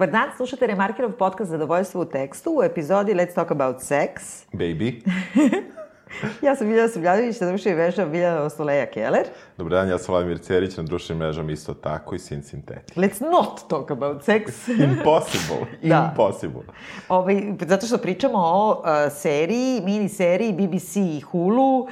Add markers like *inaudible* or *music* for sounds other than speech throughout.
Dobar dan, slušate Remarkirov podcast Zadovoljstvo u tekstu u epizodi Let's Talk About Sex. Baby. *laughs* ja sam Biljana Srbljanović, na društvenim mrežama Biljana Osoleja Keller. Dobar dan, ja sam Vladimir Cerić, na društvenim mrežama isto tako i Sin Sintetic. Let's not talk about sex. *laughs* Impossible. *laughs* da. Impossible. Ovaj, zato što pričamo o uh, seriji, mini seriji BBC i Hulu, uh,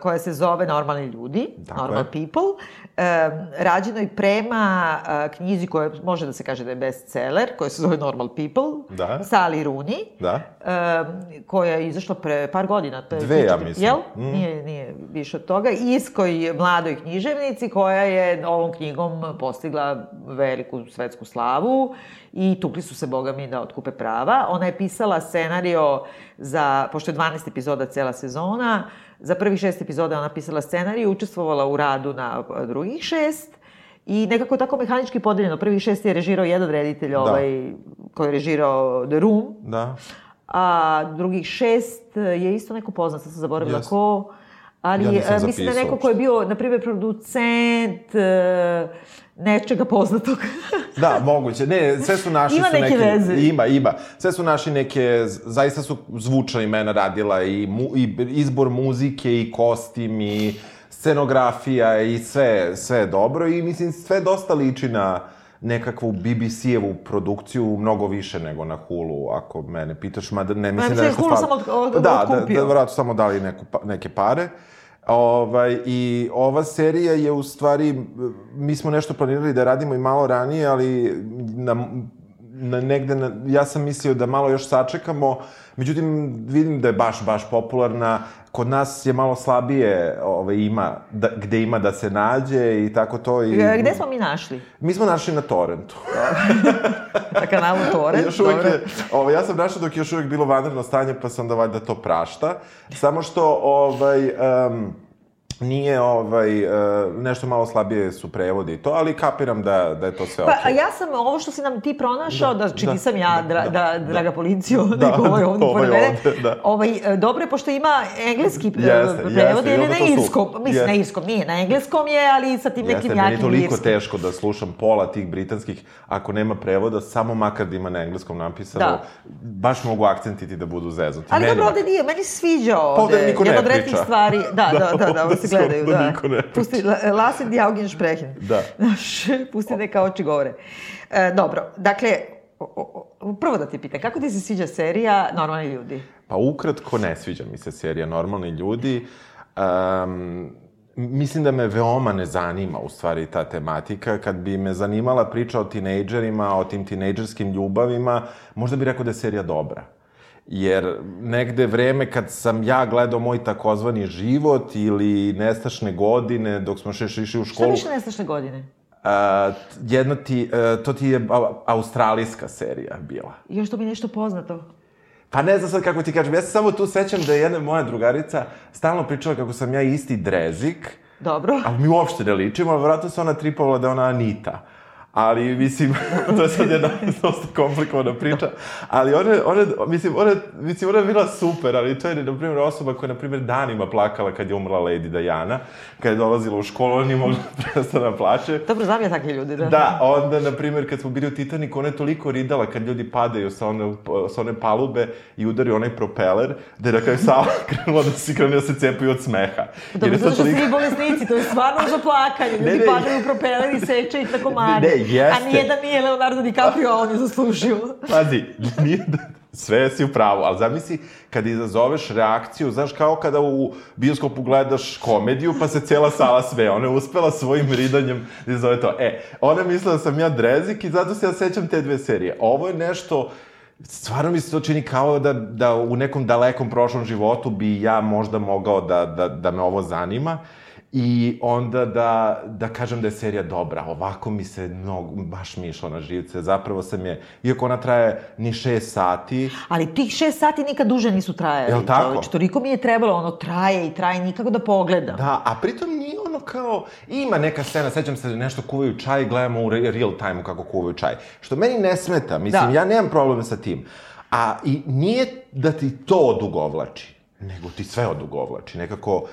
koja se zove Normalni ljudi, Tako Normal je. People, um, rađenoj prema uh, knjizi koja može da se kaže da je bestseller, koja se zove Normal People, da. Sally Rooney, da. koja je izašla pre par godina. Je Dve, ja mislim. Jel? Mm. Nije, nije više od toga. Iskoj mladoj književnici koja je ovom knjigom postigla veliku svetsku slavu i tukli su se, boga mi, da otkupe prava. Ona je pisala scenario za, pošto je 12 epizoda cela sezona, za prvih šest epizoda ona pisala scenarij, učestvovala u radu na drugih šest i nekako tako mehanički podeljeno. Prvih šest je režirao jedan reditelj da. ovaj, koji je režirao The Room. Da. A drugih šest je isto neko poznat, sam zaboravila yes. ko. Ali ja mislim da neko ko je bio, na primjer, producent, nečega poznatog. *laughs* da, moguće. Ne, sve su naši... Ima su neke, neke veze. Ima, ima. Sve su naši neke, zaista su zvučna imena radila i, mu, i izbor muzike i kostim i scenografija i sve, sve dobro i mislim sve dosta liči na nekakvu BBC-evu produkciju mnogo više nego na Hulu, ako mene pitaš, mada ne mislim da je nešto... Hulu samo od, od, da, da, da, vratno samo dali neku, pa, neke pare. Uh, Ovaj, I ova serija je u stvari, mi smo nešto planirali da radimo i malo ranije, ali na, na negde, na, ja sam mislio da malo još sačekamo, međutim vidim da je baš, baš popularna, kod nas je malo slabije ovaj, ima, da, gde ima da se nađe i tako to. I, e, gde smo mi našli? Mi smo našli na Torrentu. *laughs* na kanalu Torrent, još uvijek dobro. Je, ovaj, ja sam našao dok je još uvijek bilo vanredno stanje, pa sam da valjda to prašta. Samo što, ovaj, um, nije ovaj, uh, nešto malo slabije su prevodi i to, ali kapiram da, da je to sve pa, okej. Pa ja sam, ovo što si nam ti pronašao, da, da či da, nisam ja, dra, da, da, da, draga policiju, da, nego ovaj ovdje ovaj pored mene, da. ovaj, e, dobro je, pošto ima engleski jeste, prevod, ili na irskom, mislim, jeste. na irskom, nije, na engleskom je, ali sa tim nekim jeste, jakim irskim. Jeste, meni je toliko teško da slušam pola tih britanskih, ako nema prevoda, samo makar da ima na engleskom napisano, da. baš mogu akcentiti da budu zeznuti. Ali dobro, ovde nije, meni se sviđa ovde. Pa ovde niko ne priča. stvari, da, da, da, da, *laughs* da, se gledaju, da. da. niko ne Pusti, lasen die Augen sprechen. Da. *laughs* Pusti neka oči govore. E, dobro, dakle, o, o, prvo da ti pitam, kako ti se sviđa serija Normalni ljudi? Pa ukratko ne sviđa mi se serija Normalni ljudi. Um, mislim da me veoma ne zanima u stvari ta tematika. Kad bi me zanimala priča o tinejdžerima, o tim tinejdžerskim ljubavima, možda bi rekao da je serija dobra jer negde vreme kad sam ja gledao moj takozvani život ili nestašne godine dok smo še išli u školu... Šta više nestašne godine? Uh, jedna ti, uh, to ti je australijska serija bila. Još to mi nešto poznato. Pa ne znam sad kako ti kažem, ja se samo tu sećam da je jedna moja drugarica stalno pričala kako sam ja isti drezik. Dobro. Ali mi uopšte ne ličimo, ali vratno se ona tripovala da je ona Anita ali mislim, *laughs* to je sad jedna *laughs* dosta komplikovana priča, ali ona, ona, mislim, ona, mislim, ona je bila super, ali to je, na primjer, osoba koja je, na primjer, danima plakala kad je umrla Lady Diana, kad je dolazila u školu, ona nije mogla *laughs* prestana da plače. Dobro, znam ja takve ljudi, da. Da, onda, na primjer, kad smo bili u Titaniku, ona je toliko ridala kad ljudi padaju sa one, sa one palube i udari onaj propeler, da je na kraju sala krenula da se krenula da se cepaju od smeha. Dobro, zato što toliko... svi bolesnici, to je stvarno za plakanje, ljudi ne, ne, padaju u propeler i seče i tako mare. Ne, jeste. A nije da nije Leonardo DiCaprio, on je zaslužio. *laughs* Pazi, nije da... Sve si u pravu, ali zamisli kad izazoveš reakciju, znaš, kao kada u bioskopu gledaš komediju, pa se cijela sala sve, ona je uspela svojim ridanjem da izazove to. E, ona mislila da sam ja drezik i zato se ja sećam te dve serije. Ovo je nešto, stvarno mi se to čini kao da, da u nekom dalekom prošlom životu bi ja možda mogao da, da, da me ovo zanima. I onda da, da kažem da je serija dobra. Ovako mi se mnogo, baš mi išlo na živce. Zapravo sam je, iako ona traje ni šest sati... Ali tih šest sati nikad duže nisu trajali. Jel tako? Čovječ, toliko mi je trebalo, ono, traje i traje, nikako da pogledam. Da, a pritom nije ono kao... Ima neka scena, sećam se da nešto kuvaju čaj, gledamo u real time kako kuvaju čaj. Što meni ne smeta, mislim, da. ja nemam problem sa tim. A i nije da ti to odugovlači nego ti sve odugovlači. Nekako,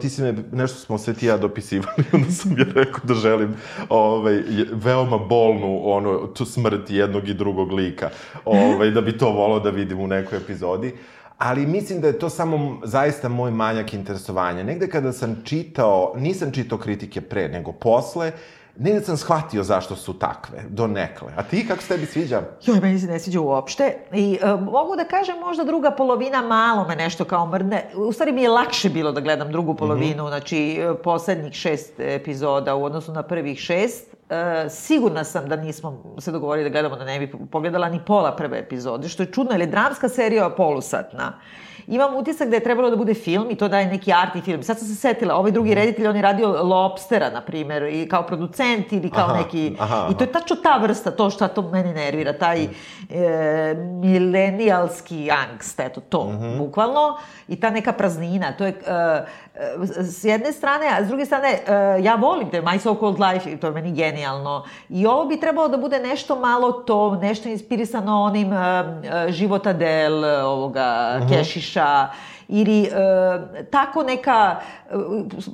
ti si me, nešto smo sve ti ja dopisivali, *laughs* onda sam ja rekao da želim ovaj, veoma bolnu ono, tu smrt jednog i drugog lika, ovaj, da bi to volao da vidim u nekoj epizodi. Ali mislim da je to samo zaista moj manjak interesovanja. Negde kada sam čitao, nisam čitao kritike pre, nego posle, negde sam shvatio zašto su takve, do nekle. A ti, kako se tebi sviđa? Joj, meni se ne sviđa uopšte. I e, mogu da kažem možda druga polovina malo me nešto kao mrdne. U stvari mi je lakše bilo da gledam drugu polovinu, mm -hmm. znači e, poslednjih šest epizoda u odnosu na prvih šest. E, sigurna sam da nismo se dogovorili da gledamo da ne bi pogledala ni pola prve epizode, što je čudno, jer je dramska serija polusatna. Imam utisak da je trebalo da bude film i to da je neki arti film. Sad sam se setila, ovaj drugi reditelj, on je radio Lobstera, na primer, i kao producent ili kao Aha, neki... aha, aha. I to je tačno ta vrsta, to šta to mene nervira, taj e, milenijalski angst, eto to, mm -hmm. bukvalno. I ta neka praznina, to je... E, e, s jedne strane, a s druge strane, e, ja volim te My So Called Life, to je meni genijalno. I ovo bi trebalo da bude nešto malo to, nešto inspirisano onim e, e, života del, ovoga, mm -hmm. Kešiša, ili e, tako neka,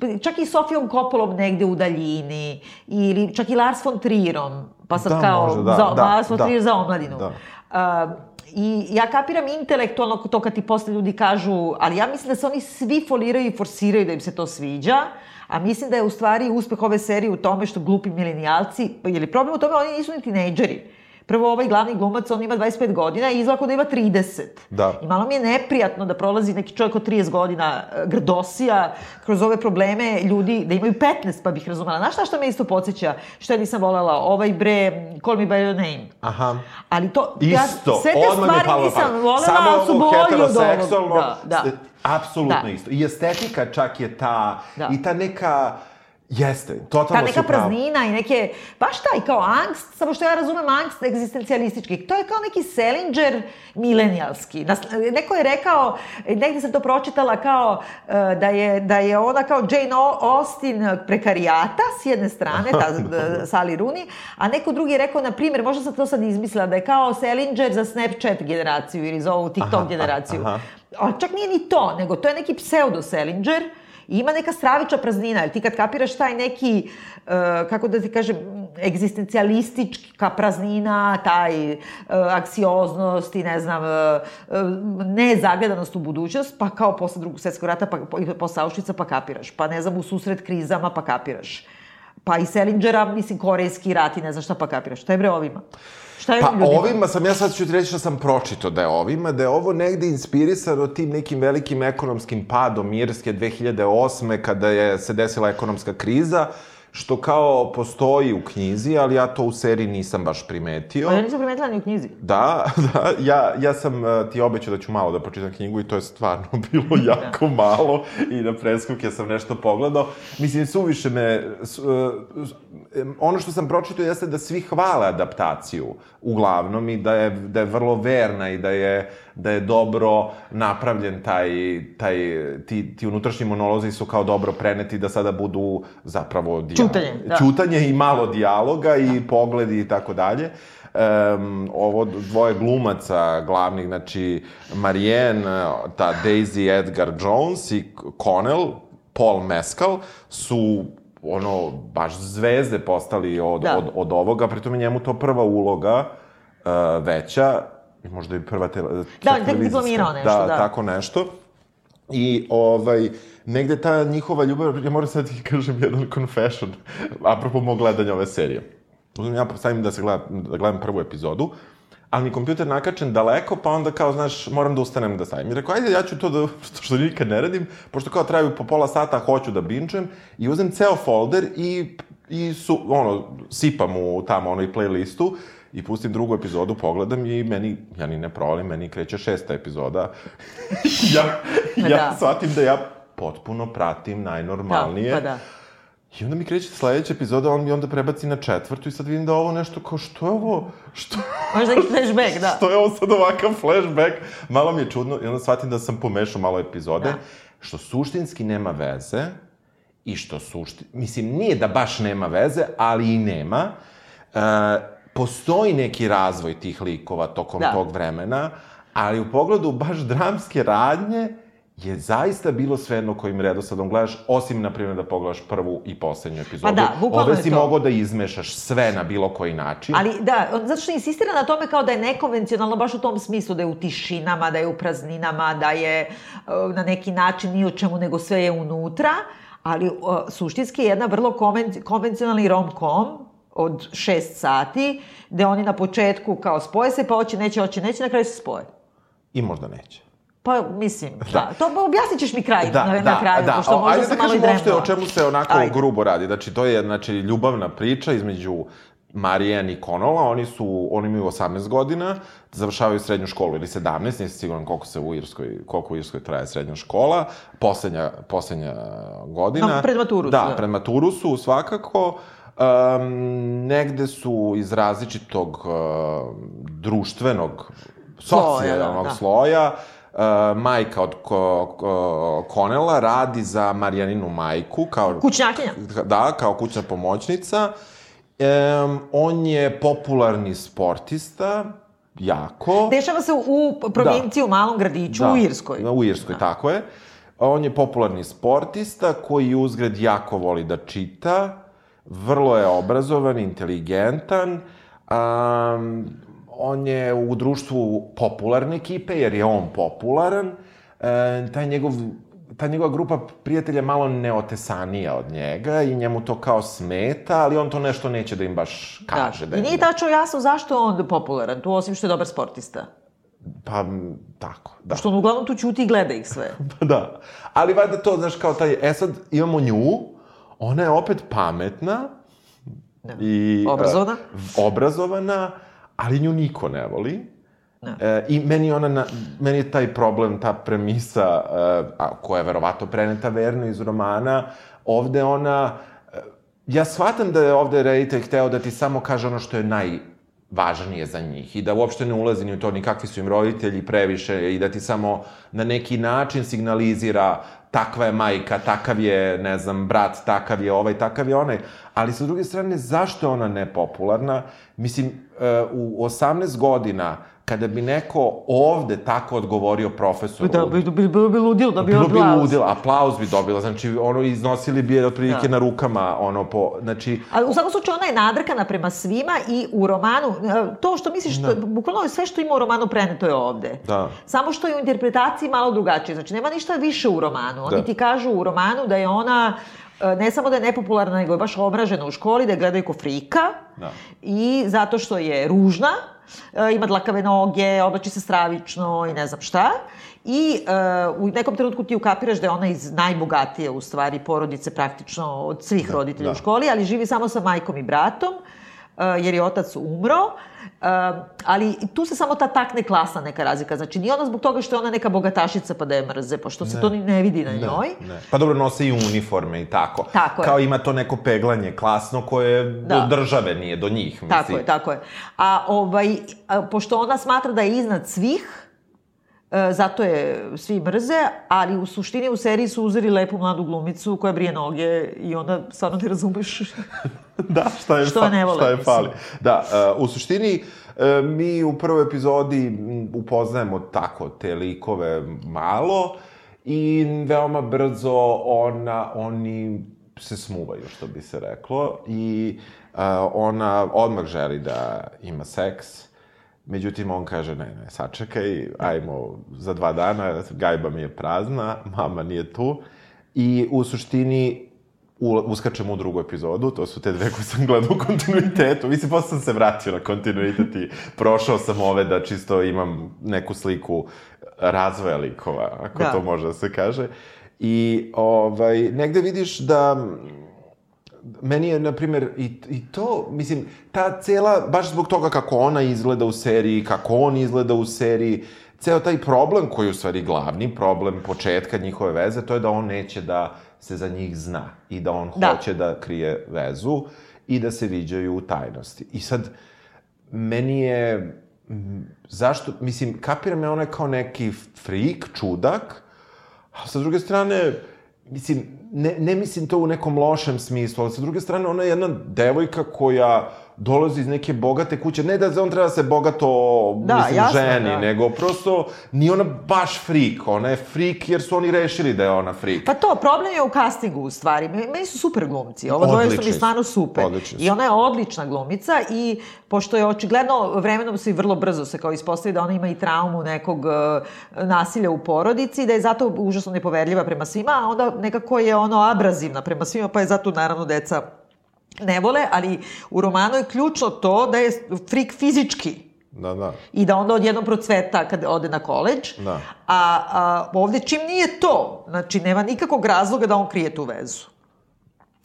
e, čak i Sofijom Kopolom negde u daljini, ili čak i Lars von Trierom, pa sad Da, kao možda, da, za, da, Lars von da. Trier za omladinu. Da. A, I ja kapiram intelektualno to kad ti posle ljudi kažu, ali ja mislim da se oni svi foliraju i forsiraju da im se to sviđa, a mislim da je u stvari uspeh ove serije u tome što glupi milenijalci, je li problem u tome, oni nisu ni tinejdžeri. Prvo, ovaj glavni glumac, on ima 25 godina i izgleda kao da ima 30. Da. I malo mi je neprijatno da prolazi neki čovjek od 30 godina e, grdosija kroz ove probleme ljudi, da imaju 15, pa bih razumela. Znaš šta što me isto podsjeća? Što ja nisam volela? Ovaj bre, Call Me By Your Name. Aha. Ali to, Isto, ja, sve te odmah stvari nisam volela, Samo ali su ovo bolji od ovog. Da, da. Apsolutno Da. isto. I estetika čak je ta, Da. i ta neka, jeste, totalno Ta neka si u pravu. praznina i neke, baš taj kao angst, samo što ja razumem angst egzistencijalistički. To je kao neki Selinger milenijalski. Neko je rekao, negde sam to pročitala kao e, da je, da je ona kao Jane Austen prekarijata s jedne strane, ta da. *laughs* Sally Rooney, a neko drugi je rekao, na primjer, možda sam to sad izmislila, da je kao Selinger za Snapchat generaciju ili za ovu TikTok Aha, generaciju. aha. Ali čak nije ni to, nego to je neki pseudo Selinger ima neka straviča praznina, jer ti kad kapiraš taj neki, uh, kako da ti kažem, egzistencijalistička praznina, taj uh, aksioznost i ne znam, uh, nezagledanost u budućnost, pa kao posle drugog svetskog rata, pa i posle Auschwitza, pa kapiraš. Pa ne znam, u susret krizama, pa kapiraš. Pa i Selingera, mislim, korejski rat i ne znam šta pa kapiraš. Šta je bre ovima? Šta je Pa ljudima? ovima sam, ja sad ću ti reći da sam pročito da je ovima, da je ovo negde inspirisano tim nekim velikim ekonomskim padom Irske 2008. kada je se desila ekonomska kriza, što kao postoji u knjizi, ali ja to u seriji nisam baš primetio. Pa ja nisam primetila ni u knjizi. Da, *laughs* da, ja, ja sam uh, ti obećao da ću malo da pročitam knjigu i to je stvarno *laughs* bilo jako malo i na preskoke sam nešto pogledao. Mislim, suviše me... Em, ono što sam pročitao jeste da svi hvale adaptaciju, uglavnom, i da je, da je vrlo verna i da je, da je dobro napravljen taj, taj, ti, ti unutrašnji monolozi su kao dobro preneti da sada budu zapravo dijalog. Ćutanje, da. Ćutanje i malo dijaloga i pogledi i tako dalje. Um, ovo dvoje glumaca glavnih, znači Marianne, ta Daisy Edgar Jones i Connell, Paul Mescal, su ono, baš zvezde postali od, Da. od, od ovoga, pritom je njemu to prva uloga uh, veća, i možda i prva tele, Da, tek diplomirao nešto, da. tako nešto. I ovaj, negde ta njihova ljubav, ja moram sad ti kažem jedan confession, apropo mog gledanja ove serije. Uzmem ja stavim da, se gleda, da gledam prvu epizodu, ali mi kompjuter nakačen daleko, pa onda kao, znaš, moram da ustanem da stavim. I rekao, ajde, ja ću to da, *laughs* što, što nikad ne radim, pošto kao traju po pola sata, hoću da binčem, i uzem ceo folder i, i su, ono, sipam u tamo onoj playlistu, i pustim drugu epizodu, pogledam i meni, ja ni ne provalim, meni kreće šesta epizoda. *laughs* ja, Pa ja da. shvatim da ja potpuno pratim najnormalnije. Da, pa da. I onda mi kreće sledeća epizoda, on mi onda prebaci na četvrtu i sad vidim da ovo nešto kao, što je ovo, što, Možda neki flashback, da. *laughs* što je ovo sad ovakav flashback? Malo mi je čudno i onda shvatim da sam pomešao malo epizode, Da. što suštinski nema veze i što sušti... Mislim, nije da baš nema veze, ali i nema. E, postoji neki razvoj tih likova tokom Da. tog vremena, ali u pogledu baš dramske radnje je zaista bilo svejedno kojim redosledom gledaš, osim, na primjer, da pogledaš prvu i poslednju epizodu. Pa da, bukvalno Ovde je si to. mogao da izmešaš sve na bilo koji način. Ali da, zato što insistira na tome kao da je nekonvencionalno baš u tom smislu, da je u tišinama, da je u prazninama, da je e, na neki način ni o čemu, nego sve je unutra, ali uh, suštinski je jedna vrlo konven, konvencionalni rom-com od šest sati, gde oni na početku kao spoje se, pa hoće, neće, hoće, neće, na kraju se spoje. I možda neće. Pa, mislim, da. To objasnit ćeš mi kraj, Da, na, da, na kraju, da. pošto možda sam da malo i dremnula. o čemu se onako Ajde. grubo radi. Znači, to je znači, ljubavna priča između Marijan i Konola, oni su, oni imaju 18 godina, završavaju srednju školu ili 17, nisam siguran koliko se u Irskoj, koliko u Irskoj traje srednja škola, poslednja, poslednja godina. No, pred maturu su, Da, da. pred maturu su svakako. Um, negde su iz različitog uh, društvenog, socijalnog da, da. sloja, Uh, majka od ko, ko, Konela radi za Marijaninu majku kao Kućnjakinja. da, kao kućna pomoćnica. Um, on je popularni sportista, jako. Dešava se u provinciji, u malom gradiću, u Irskoj. Da, u Irskoj, tako je. On je popularni sportista koji uzgred jako voli da čita, vrlo je obrazovan, inteligentan, um, on je u društvu popularne ekipe, jer je on popularan, e, taj njegov ta njegova grupa prijatelja malo neotesanija od njega i njemu to kao smeta, ali on to nešto neće da im baš kaže. Da. je I nije tačno jasno zašto je on popularan, tu osim što je dobar sportista. Pa, tako, da. Što on uglavnom tu ćuti i gleda ih sve. *laughs* Pa da. Ali valjda to, znaš, kao taj, e sad imamo nju, ona je opet pametna Da. i... Obrazovana. e, obrazovana, ali nju niko ne voli. Da. E, I meni, ona na, meni je taj problem, ta premisa, e, a, koja je verovato preneta verno iz romana, ovde ona... e, Ja shvatam da je ovde reditelj hteo da ti samo kaže ono što je najvažnije za njih i da uopšte ne ulazi ni u to ni kakvi su im roditelji previše i da ti samo na neki način signalizira takva je majka, takav je, ne znam, brat, takav je ovaj, takav je onaj. Ali sa druge strane, zašto je ona nepopularna? Mislim, e, u 18 godina, kada bi neko ovde tako odgovorio profesoru... Da, bi, bi, bilo bi ludilo da bi Bilo bi aplauz. ludilo, aplauz bi dobila, znači, ono, iznosili bi je otprilike Da. na rukama, ono, po, znači, Ali u svakom slučaju ona je nadrkana prema svima i u romanu, e, to što misliš, da. bukvalno sve što ima u romanu preneto je ovde. Da. Samo što je u interpretaciji malo drugačije. Znači, nema ništa više u romanu. Oni Da. ti kažu u romanu da je ona ne samo da je nepopularna, nego je baš omražena u školi, da je gledaju ko frika. Da. I zato što je ružna, e, ima dlakave noge, oblači se stravično i ne znam šta. I e, u nekom trenutku ti ukapiraš da je ona iz najbogatije, u stvari, porodice praktično od svih roditelja da. u školi, ali živi samo sa majkom i bratom, e, jer je otac umro. E, ali tu se samo ta takne klasna neka razlika. Znači, nije ona zbog toga što je ona neka bogatašica pa da je mrze, pošto se to ni ne vidi na njoj. Ne. Pa dobro, nose i uniforme i tako. Tako je. Kao ima to neko peglanje klasno koje Da. do države nije, do njih, mislim. Tako je, tako je. A ovaj, a, pošto ona smatra da je iznad svih, e, zato je svi mrze, ali u suštini u seriji su uzeli lepu mladu glumicu koja brije noge i onda stvarno ne razumeš. *laughs* da, šta je, Što fa- ne vole, šta je fali. Da, uh, u suštini, uh, mi u prvoj epizodi upoznajemo tako te likove malo i veoma brzo ona, oni se smuvaju, što bi se reklo, i uh, ona odmah želi da ima seks, Međutim, on kaže, ne, ne, sačekaj, ajmo za dva dana, gajba mi je prazna, mama nije tu. I u suštini, u, uskačemo u drugu epizodu, to su te dve koje sam gledao u kontinuitetu. Mislim, posle sam se vratio na kontinuitet i prošao sam ove da čisto imam neku sliku razvoja likova, ako Da. to može da se kaže. I ovaj, negde vidiš da meni je, na primjer, i, i to, mislim, ta cela, baš zbog toga kako ona izgleda u seriji, kako on izgleda u seriji, ceo taj problem koji je u stvari glavni problem početka njihove veze, to je da on neće da se za njih zna i da on Da. hoće da krije vezu i da se viđaju u tajnosti. I sad, meni je, zašto, mislim, kapiram ja ona kao neki frik, čudak, a sa druge strane, mislim, ne, ne mislim to u nekom lošem smislu, ali sa druge strane ona je jedna devojka koja dolazi iz neke bogate kuće, ne da on treba da se bogato, Da, mislim, jasno, ženi, da. nego prosto nije ona baš frik, ona je frik jer su oni rešili da je ona frik. Pa to, problem je u castingu u stvari. Me- Meni su super glumci. Ovo dvoje su mi stvarno super. Odlični. I ona je odlična glumica i pošto je očigledno vremenom se i vrlo brzo se kao ispostavi da ona ima i traumu nekog e, nasilja u porodici, da je zato užasno nepoverljiva prema svima, a onda nekako je ono abrazivna prema svima, pa je zato naravno deca ne vole, ali u romanu je ključno to da je frik fizički Da, da. i da onda odjednom procveta kad ode na koleđ. Da. A, a ovde čim nije to, znači nema nikakvog razloga da on krije tu vezu.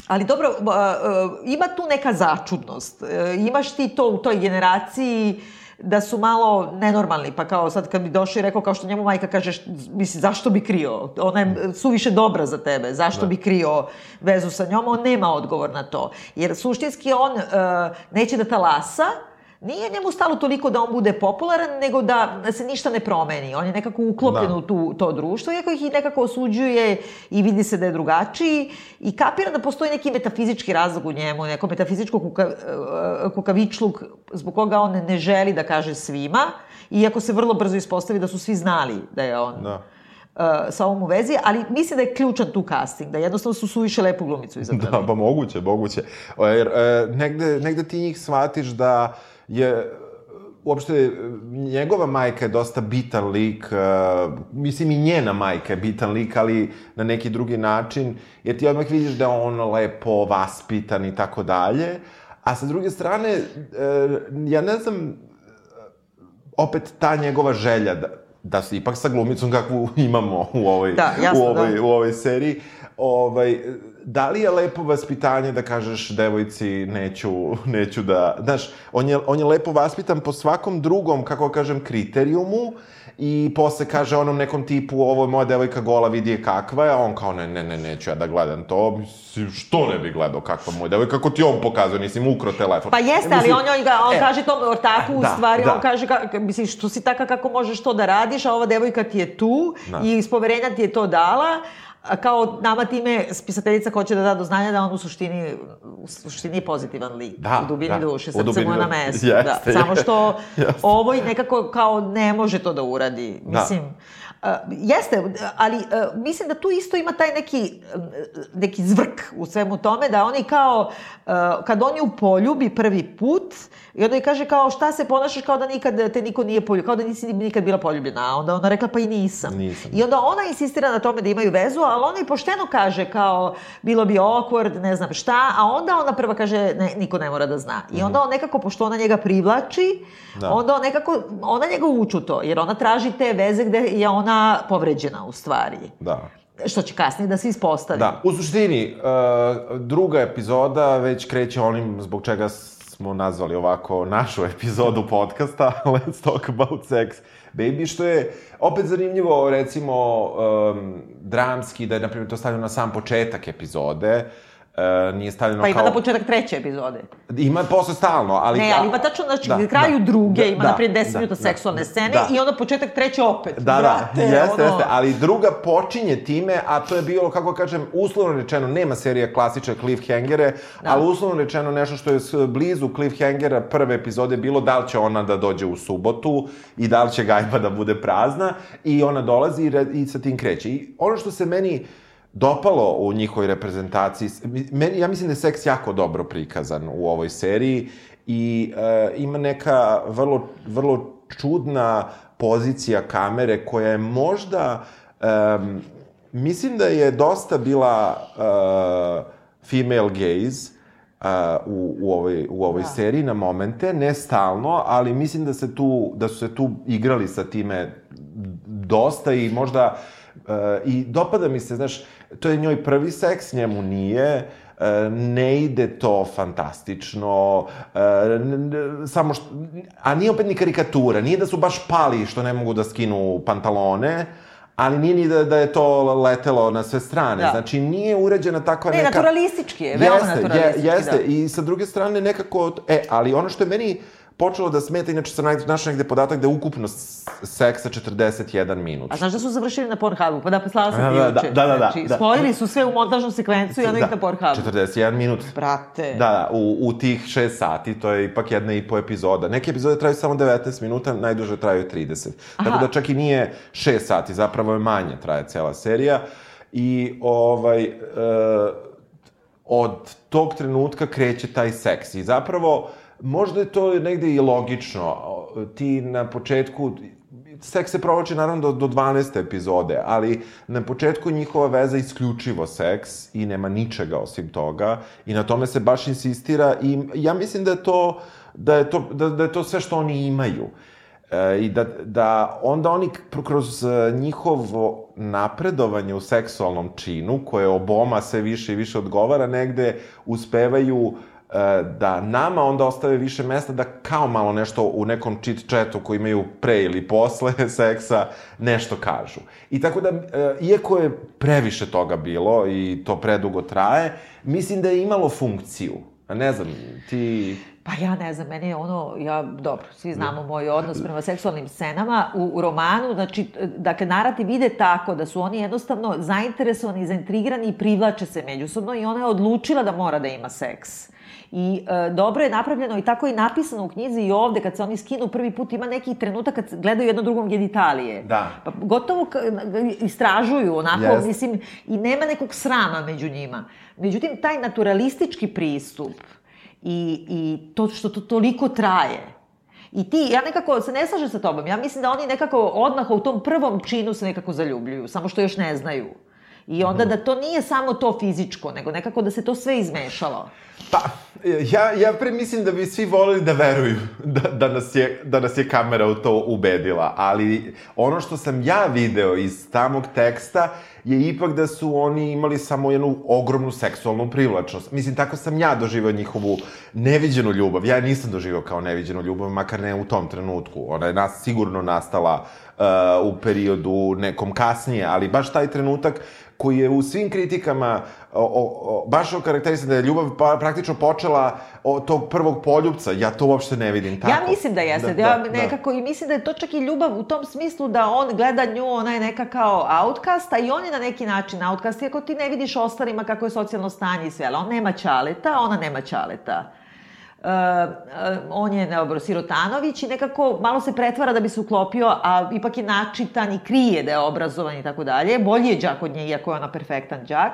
Ali dobro, a, a, ima tu neka začudnost. E, imaš ti to u toj generaciji da su malo nenormalni, pa kao sad kad bi došao i rekao kao što njemu majka kaže, št- misli, zašto bi krio? Ona je suviše dobra za tebe, zašto bi krio vezu sa njom? On nema odgovor na to. Jer suštinski on e, neće da talasa, Nije njemu stalo toliko da on bude popularan, nego da, da se ništa ne promeni. On je nekako uklopljen Da. u tu, to društvo, iako ih i nekako osuđuje i vidi se da je drugačiji i kapira da postoji neki metafizički razlog u njemu, neko metafizičko kuka, e, kukavičluk zbog koga on ne želi da kaže svima, iako se vrlo brzo ispostavi da su svi znali da je on Da. e, sa ovom u vezi, ali mislim da je ključan tu casting, da jednostavno su suviše lepu glumicu *laughs* izabrali. Da, pa moguće, moguće. Jer e, negde, negde ti njih shvatiš da je uopšte njegova majka je dosta bitan lik, e, mislim i njena majka je bitan lik, ali na neki drugi način, jer ti odmah vidiš da je on lepo vaspitan i tako dalje, a sa druge strane, e, ja ne znam, opet ta njegova želja da, da se ipak sa glumicom kakvu imamo u ovoj, Da, jasno, u ovoj, da. u ovoj seriji, ovaj, da li je lepo vaspitanje da kažeš devojci neću, neću da... Znaš, on je, on je lepo vaspitan po svakom drugom, kako kažem, kriterijumu i posle kaže onom nekom tipu ovo je moja devojka gola, vidi je kakva je, a on kao ne, ne, ne, neću ja da gledam to. Mislim, što ne bi gledao kakva moja devojka, kako ti on pokazao, nisi mu ukro telefon. Pa jeste, ali on, on, ga, on e, kaže tom ortaku, u da, stvari, da. on kaže, ka, mislim, što si taka, kako možeš to da radiš, a ova devojka ti je tu Da. i iz poverenja ti je to dala, kao nama time spisateljica hoće da da do znanja da on u suštini, u suštini je pozitivan lik. Da, u dubini da. duše, srce dubini mu je na mestu. Jeste, da. Samo što *laughs* Jeste. ovo nekako kao ne može to da uradi. Da. Mislim, Uh, jeste, ali uh, mislim da tu isto ima taj neki, uh, neki zvrk u svemu tome, da oni kao, uh, kad on ju poljubi prvi put, i onda je kaže kao šta se ponašaš kao da nikad te niko nije poljubio, kao da nisi nikad bila poljubljena, a onda ona rekla pa i nisam. Nisam. I onda ona insistira na tome da imaju vezu, ali ona i pošteno kaže kao bilo bi awkward, ne znam šta, a onda ona prva kaže ne, niko ne mora da zna. I onda on nekako, pošto ona njega privlači, Da. onda on nekako, ona njega uči u to, jer ona traži te veze gde je ona povređena u stvari. Da. Što će kasnije da se ispostavi. Da, u suštini, uh, druga epizoda već kreće onim zbog čega smo nazvali ovako našu epizodu podcasta *laughs* Let's Talk About Sex Baby, što je opet zanimljivo, recimo, um, dramski, da je, na primjer, to stavljeno na sam početak epizode, uh, nije stavljeno Pa ima kao... na početak treće epizode. Ima posle stalno, ali... Ne, ali ima tačno, znači, da, kraju druge ima, naprijed 10 minuta seksualne scene da. i onda početak treće opet. Da, da, Brate, jeste, ono- jeste, ali druga počinje time, a to je bilo, kako kažem, uslovno rečeno, nema serija klasične cliffhangere, da. ali uslovno rečeno nešto što je blizu cliffhangera prve epizode bilo da li će ona da dođe u subotu i da li će gajba da bude prazna i ona dolazi i, i sa tim kreće. I ono što se meni dopalo u njihovoj reprezentaciji, meni, ja mislim da je seks jako dobro prikazan u ovoj seriji i e, ima neka vrlo, vrlo čudna pozicija kamere koja je možda, em, mislim da je dosta bila e, female gaze a, u, u ovoj, u ovoj Da. seriji na momente, ne stalno, ali mislim da se tu, da su se tu igrali sa time dosta i možda e, i dopada mi se, znaš, to je njoj prvi seks, njemu nije, e, ne ide to fantastično, e, samo što, a nije opet ni karikatura, nije da su baš pali što ne mogu da skinu pantalone, ali nije ni da, da je to letelo na sve strane. Da. Znači, nije uređena takva Ne, neka... naturalistički je, veoma jeste, naturalistički, Je, jeste, da. i sa druge strane nekako... E, ali ono što je meni počelo da smeta, inače sam našao negde podatak da je ukupno seksa 41 minut. A znaš da su završili na Pornhubu? Pa da, poslala sam ti Da, da, juče. da, da, da, Znači, da. spojili su sve u montažnu sekvencu i onda ih na Pornhubu. 41 minut. Brate. Da, da, u, u tih 6 sati, to je ipak jedna i po epizoda. Neke epizode traju samo 19 minuta, najduže traju 30. Aha. Tako da čak i nije 6 sati, zapravo je manje traje cela serija. I ovaj, e, od tog trenutka kreće taj seks. I zapravo, možda je to negde i logično. Ti na početku, seks se provlači naravno do, do 12. epizode, ali na početku njihova veza isključivo seks i nema ničega osim toga i na tome se baš insistira i ja mislim da je to, da je to, da, da je to sve što oni imaju. E, I da, da onda oni kroz e, njihovo napredovanje u seksualnom činu, koje oboma sve više i više odgovara, negde uspevaju e, da nama onda ostave više mesta da kao malo nešto u nekom chit chatu koji imaju pre ili posle *laughs* seksa nešto kažu. I tako da, e, iako je previše toga bilo i to predugo traje, mislim da je imalo funkciju. Ne znam, ti... Pa ja ne znam, meni je ono, ja, dobro, svi znamo moj odnos prema seksualnim scenama u, u romanu, znači, dakle, narativ ide tako da su oni jednostavno zainteresovani, zaintrigirani i privlače se međusobno i ona je odlučila da mora da ima seks. I e, dobro je napravljeno i tako je napisano u knjizi i ovde kad se oni skinu prvi put ima neki trenutak kad gledaju jedno drugom genitalije. Da. Pa gotovo istražuju onako, Jest. mislim, i nema nekog srama među njima. Međutim, taj naturalistički pristup i, i to što to toliko traje, I ti, ja nekako se ne slažem sa tobom, ja mislim da oni nekako odmah u tom prvom činu se nekako zaljubljuju, samo što još ne znaju. I onda da to nije samo to fizičko, nego nekako da se to sve izmešalo. Pa, ja, ja pre mislim da bi svi volili da veruju da, da, nas je, da nas je kamera u to ubedila, ali ono što sam ja video iz samog teksta je ipak da su oni imali samo jednu ogromnu seksualnu privlačnost. Mislim, tako sam ja doživao njihovu neviđenu ljubav. Ja nisam doživao kao neviđenu ljubav, makar ne u tom trenutku. Ona je nas sigurno nastala uh, u periodu nekom kasnije, ali baš taj trenutak koji je u svim kritikama o, o, o, baš okarakterisan da je ljubav pa, praktično počela od tog prvog poljubca. Ja to uopšte ne vidim tako. Ja mislim da jeste, da, ja nekako i mislim da je to čak i ljubav u tom smislu da on gleda nju, ona je neka kao outcast, a i on je na neki način outcast, iako ti ne vidiš ostalima kako je socijalno stanje i sve, ali on nema čaleta, ona nema čaleta. Uh, uh, on je dobro, Sirotanović i nekako malo se pretvara da bi se uklopio, a ipak je načitan i krije da je obrazovan i tako dalje. Bolji je đak od nje, iako je ona perfektan đak.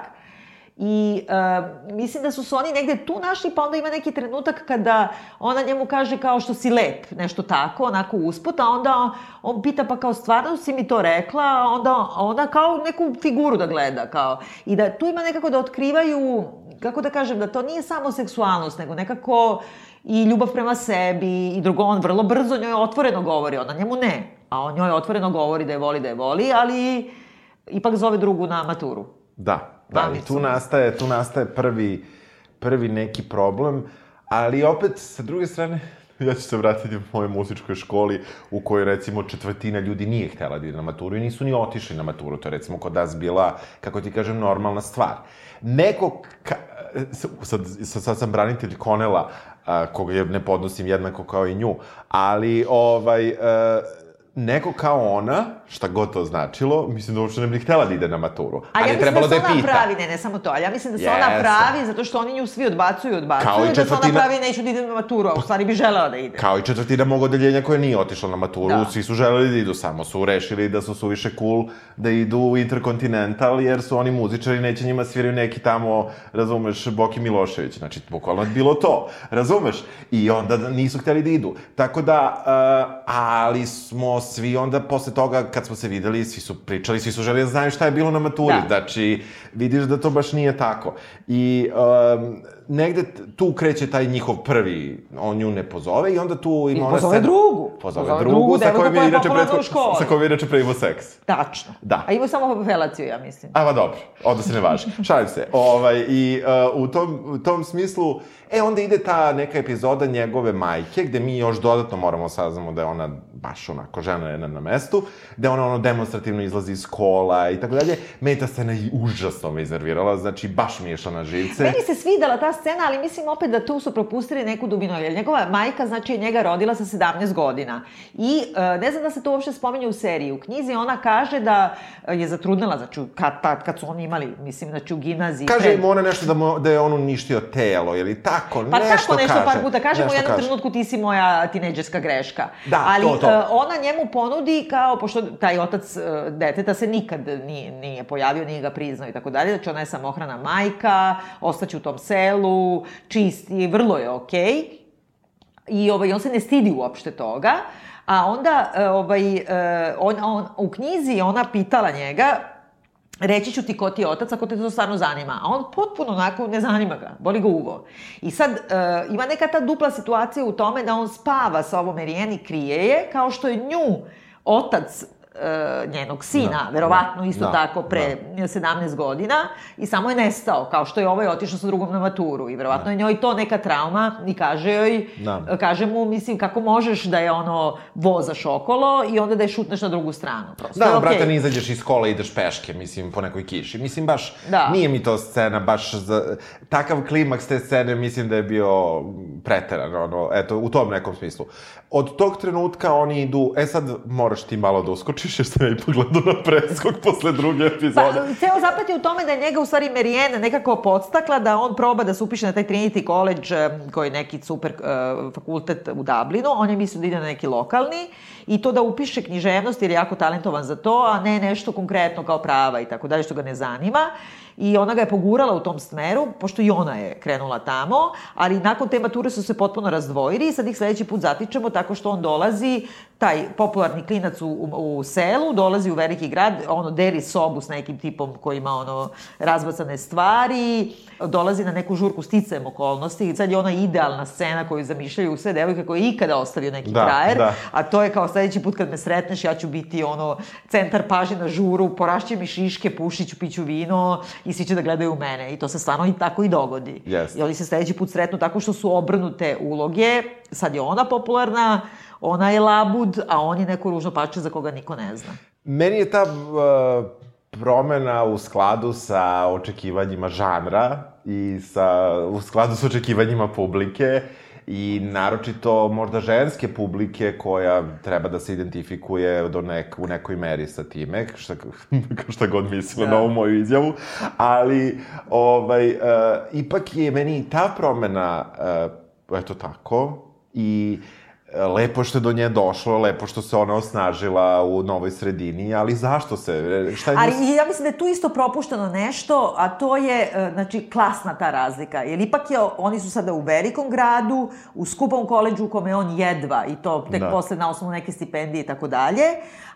I uh, mislim da su se oni negde tu našli, pa onda ima neki trenutak kada ona njemu kaže kao što si lep, nešto tako, onako usput, a onda on pita pa kao stvarno si mi to rekla, a onda ona kao neku figuru da gleda, kao. I da tu ima nekako da otkrivaju, kako da kažem, da to nije samo seksualnost, nego nekako i ljubav prema sebi i drugo, on vrlo brzo njoj otvoreno govori, ona njemu ne, a on njoj otvoreno govori da je voli, da je voli, ali ipak zove drugu na maturu. Da, da, i tu nastaje, tu nastaje prvi, prvi neki problem, ali opet, sa druge strane, *laughs* ja ću se vratiti u mojoj muzičkoj školi u kojoj, recimo, četvrtina ljudi nije htela da ide na maturu i nisu ni otišli na maturu. To je, recimo, kod nas bila, kako ti kažem, normalna stvar. Neko, ka, sad, sad, sad sam branitelj Konela, a, koga je ne podnosim jednako kao i nju, ali, ovaj, e, neko kao ona, šta god to značilo, mislim da uopšte ne bi htela da ide na maturu. A ja ali je mislim trebalo da da je ona pita. pravi, ne, ne samo to, ali ja mislim da se ona Jesam. pravi zato što oni nju svi odbacuju, odbacuju, Kao i da se ona četvrtina- pravi neću da idem na maturu, a u stvari bi želela da ide. Kao i četvrtina mog odeljenja koje nije otišla na maturu, Da. svi su želeli da idu, samo su rešili da su suviše cool da idu u Intercontinental, jer su oni muzičari, neće njima sviraju neki tamo, razumeš, Boki Milošević. Znači, bukvalno je bilo to, razumeš? I onda nisu hteli da idu. Tako da, uh, ali smo svi onda posle toga, kad smo se videli, svi su pričali, svi su želeli da znaju šta je bilo na maturi. Da. Znači, vidiš da to baš nije tako. I um, negde tu kreće taj njihov prvi, on nju ne pozove i onda tu ima I ona pozove scena- drugu. Pozove, Pozove drugu, drugu sa kojom je koja je inače školi. sa kojom je inače pre imao seks. Tačno. Da. A ima samo felaciju, ja mislim. A, ma dobro, onda se ne važi. *laughs* Šalim se. Ovaj, I uh, u, tom, u tom smislu, e, onda ide ta neka epizoda njegove majke, gde mi još dodatno moramo saznamo da je ona baš onako žena žena je na, na mestu, gde ona ono demonstrativno izlazi iz kola i tako dalje. Meni ta scena i užasno me iznervirala, znači baš mi je išla na živce. Meni se svidela ta scena, ali mislim opet da tu su propustili neku dubinu, jer njegova majka, znači, je njega rodila sa 17 godina. I e, ne znam da se to uopšte spominje u seriji. U knjizi ona kaže da je zatrudnela, znači, kad, kad, kad su oni imali, mislim, znači, u gimnaziji. Kaže pred... im ona nešto da, mo, da je on uništio telo, ili tako, pa nešto tako nešto kaže. par puta. Kaže mu u jednom kaže. trenutku ti si moja tineđerska greška. Da, Ali to, to. e, ona njemu ponudi kao, pošto taj otac e, deteta se nikad nije, nije pojavio, nije ga priznao i tako dalje, znači ona je samohrana majka, ostaće u tom selu, čisti, vrlo je okej. Okay. I ovaj, on se ne stidi uopšte toga. A onda, e, ovaj, on, on, u knjizi ona pitala njega, reći ću ti ko ti je otac ako te to stvarno zanima. A on potpuno onako ne zanima ga, boli ga uvo. I sad e, ima neka ta dupla situacija u tome da on spava sa ovom Erijeni, krije je, kao što je nju otac e, njenog sina, da, verovatno da, isto da, tako pre da. 17 godina i samo je nestao, kao što je ovaj otišao sa drugom na maturu i verovatno da. je njoj to neka trauma i kaže joj, da. kaže mu, mislim, kako možeš da je ono vozaš okolo i onda da je šutneš na drugu stranu. Prosto da, je brate, ne izađeš iz kola i ideš peške, mislim, po nekoj kiši. Mislim, baš, da. nije mi to scena baš za... Takav klimaks te scene, mislim da je bio preteran, ono, eto, u tom nekom smislu. Od tog trenutka oni idu, e sad moraš ti malo da uskočiš, jer sam ja i pogledao na preskok posle druge epizode. Pa, ceo zaplet je u tome da je njega u stvari Marijena nekako podstakla da on proba da se upiše na taj Trinity College, koji je neki super uh, fakultet u Dublinu. On je mislio da ide na neki lokalni i to da upiše književnost jer je jako talentovan za to, a ne nešto konkretno kao prava i tako dalje što ga ne zanima i ona ga je pogurala u tom smeru, pošto i ona je krenula tamo, ali nakon te mature su se potpuno razdvojili i sad ih sledeći put zatičemo tako što on dolazi, taj popularni klinac u, u, u selu, dolazi u veliki grad, ono, deli sobu s nekim tipom koji ima ono, razbacane stvari, dolazi na neku žurku sticajem okolnosti i sad je ona idealna scena koju zamišljaju sve devojke koje je ikada ostavio neki da, frajer, da. a to je kao sledeći put kad me sretneš, ja ću biti ono, centar pažnje na žuru, porašće mi šiške, pušiću, piću vino i svi će da gledaju u mene. I to se stvarno i tako i dogodi. Yes. I oni se sledeći put sretnu tako što su obrnute uloge, sad je ona popularna, ona je labud, a on je neko ružno pače za koga niko ne zna. Meni je ta uh, promena u skladu sa očekivanjima žanra i sa, u skladu sa očekivanjima publike i naročito možda ženske publike koja treba da se identifikuje do nek, u nekoj meri sa time, šta, *laughs* šta god mislila da. na ovu moju izjavu, ali ovaj, uh, ipak je meni ta promena, uh, eto tako, i uh, lepo što je do nje došlo, lepo što se ona osnažila u novoj sredini, ali zašto se? Šta je ali ja mislim da je tu isto propušteno nešto, a to je, e, znači, klasna ta razlika. Jer ipak je, oni su sada u velikom gradu, u skupom koleđu u kome on jedva, i to tek da. posle na osnovu neke stipendije i tako dalje,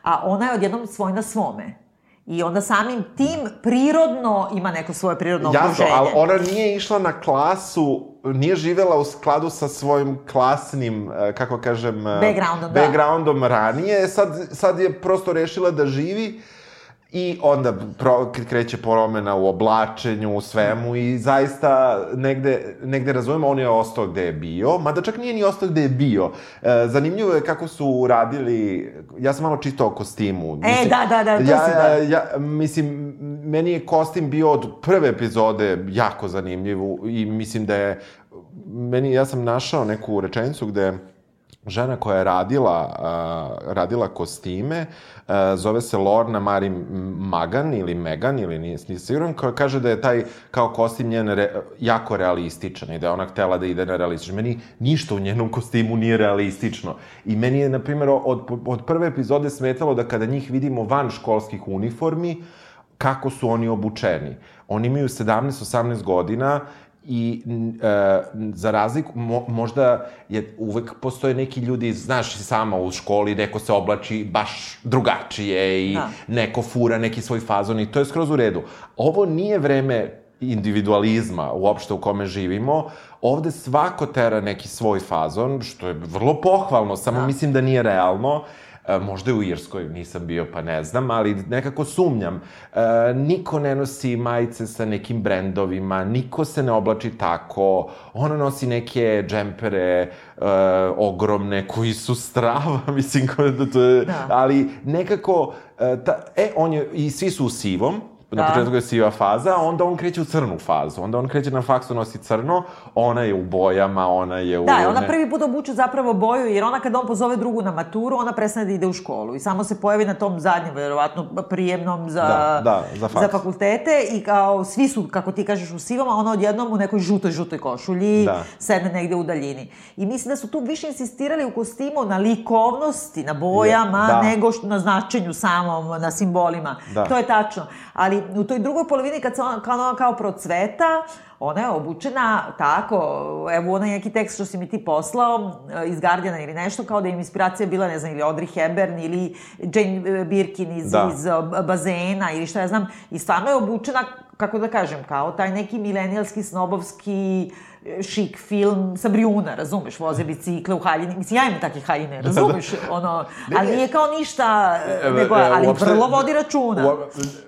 a ona je odjednom svoj na svome. I onda samim tim prirodno ima neko svoje prirodno Jasno, okruženje. ali ona nije išla na klasu, nije živela u skladu sa svojim klasnim, e, kako kažem... E, backgroundom, da. backgroundom da. ranije. Sad, sad je prosto rešila da živi I onda pro, kreće promena u oblačenju, u svemu i zaista negde, negde razumemo, on je ostao gde je bio, mada čak nije ni ostao gde je bio. E, zanimljivo je kako su radili, ja sam malo čitao o kostimu. E, mislim, da, da, da, to ja, si da. Ja, mislim, meni je kostim bio od prve epizode jako zanimljiv i mislim da je, meni, ja sam našao neku rečenicu gde žena koja je radila, uh, radila kostime, uh, zove se Lorna Mari Magan ili Megan ili nije, nije siguran, koja kaže da je taj kao kostim njen re, jako realističan i da je ona htela da ide na realističan. Meni ništa u njenom kostimu nije realistično. I meni je, na primjer, od, od prve epizode smetalo da kada njih vidimo van školskih uniformi, kako su oni obučeni. Oni imaju 17-18 godina i e, za razliku, mo, možda je, uvek postoje neki ljudi, znaš i sama u školi, neko se oblači baš drugačije i da. neko fura neki svoj fazon i to je skroz u redu. Ovo nije vreme individualizma uopšte u kome živimo, ovde svako tera neki svoj fazon, što je vrlo pohvalno, samo da. mislim da nije realno. Možda je u Irskoj, nisam bio pa ne znam, ali nekako sumnjam. E, niko ne nosi majice sa nekim brendovima, niko se ne oblači tako, ona nosi neke džempere e, ogromne koji su strava, *laughs* mislim, to je, da. ali nekako, e, ta, e, on je, i svi su u sivom, na da. početku je siva faza, onda on kreće u crnu fazu. Onda on kreće na faksu, nosi crno, ona je u bojama, ona je u... Da, ona prvi put obuče zapravo boju, jer ona kada on pozove drugu na maturu, ona prestane da ide u školu i samo se pojavi na tom zadnjem, verovatno, prijemnom za, da, da, za, faks. za fakultete i kao svi su, kako ti kažeš, u sivom, a ona odjednom u nekoj žutoj, žutoj košulji, da. sedne negde u daljini. I mislim da su tu više insistirali u kostimu na likovnosti, na bojama, da. nego na značenju samom, na simbolima. Da. To je tačno. Ali u toj drugoj polovini kad se ona kao, ona kao procveta, ona je obučena tako, evo onaj neki tekst što si mi ti poslao eh, iz Guardiana ili nešto, kao da im inspiracija bila, ne znam, ili Audrey Hepburn ili Jane Birkin iz, da. iz eh, bazena ili šta ja znam, i stvarno je obučena, kako da kažem, kao taj neki milenijalski, snobovski šik film sa Brijuna, razumeš, voze bicikle u haljini, mislim, ja imam takve haljine, razumeš, da, da. ono, ali nije kao ništa, e, nego, ali uopšte, vrlo vodi računa. U,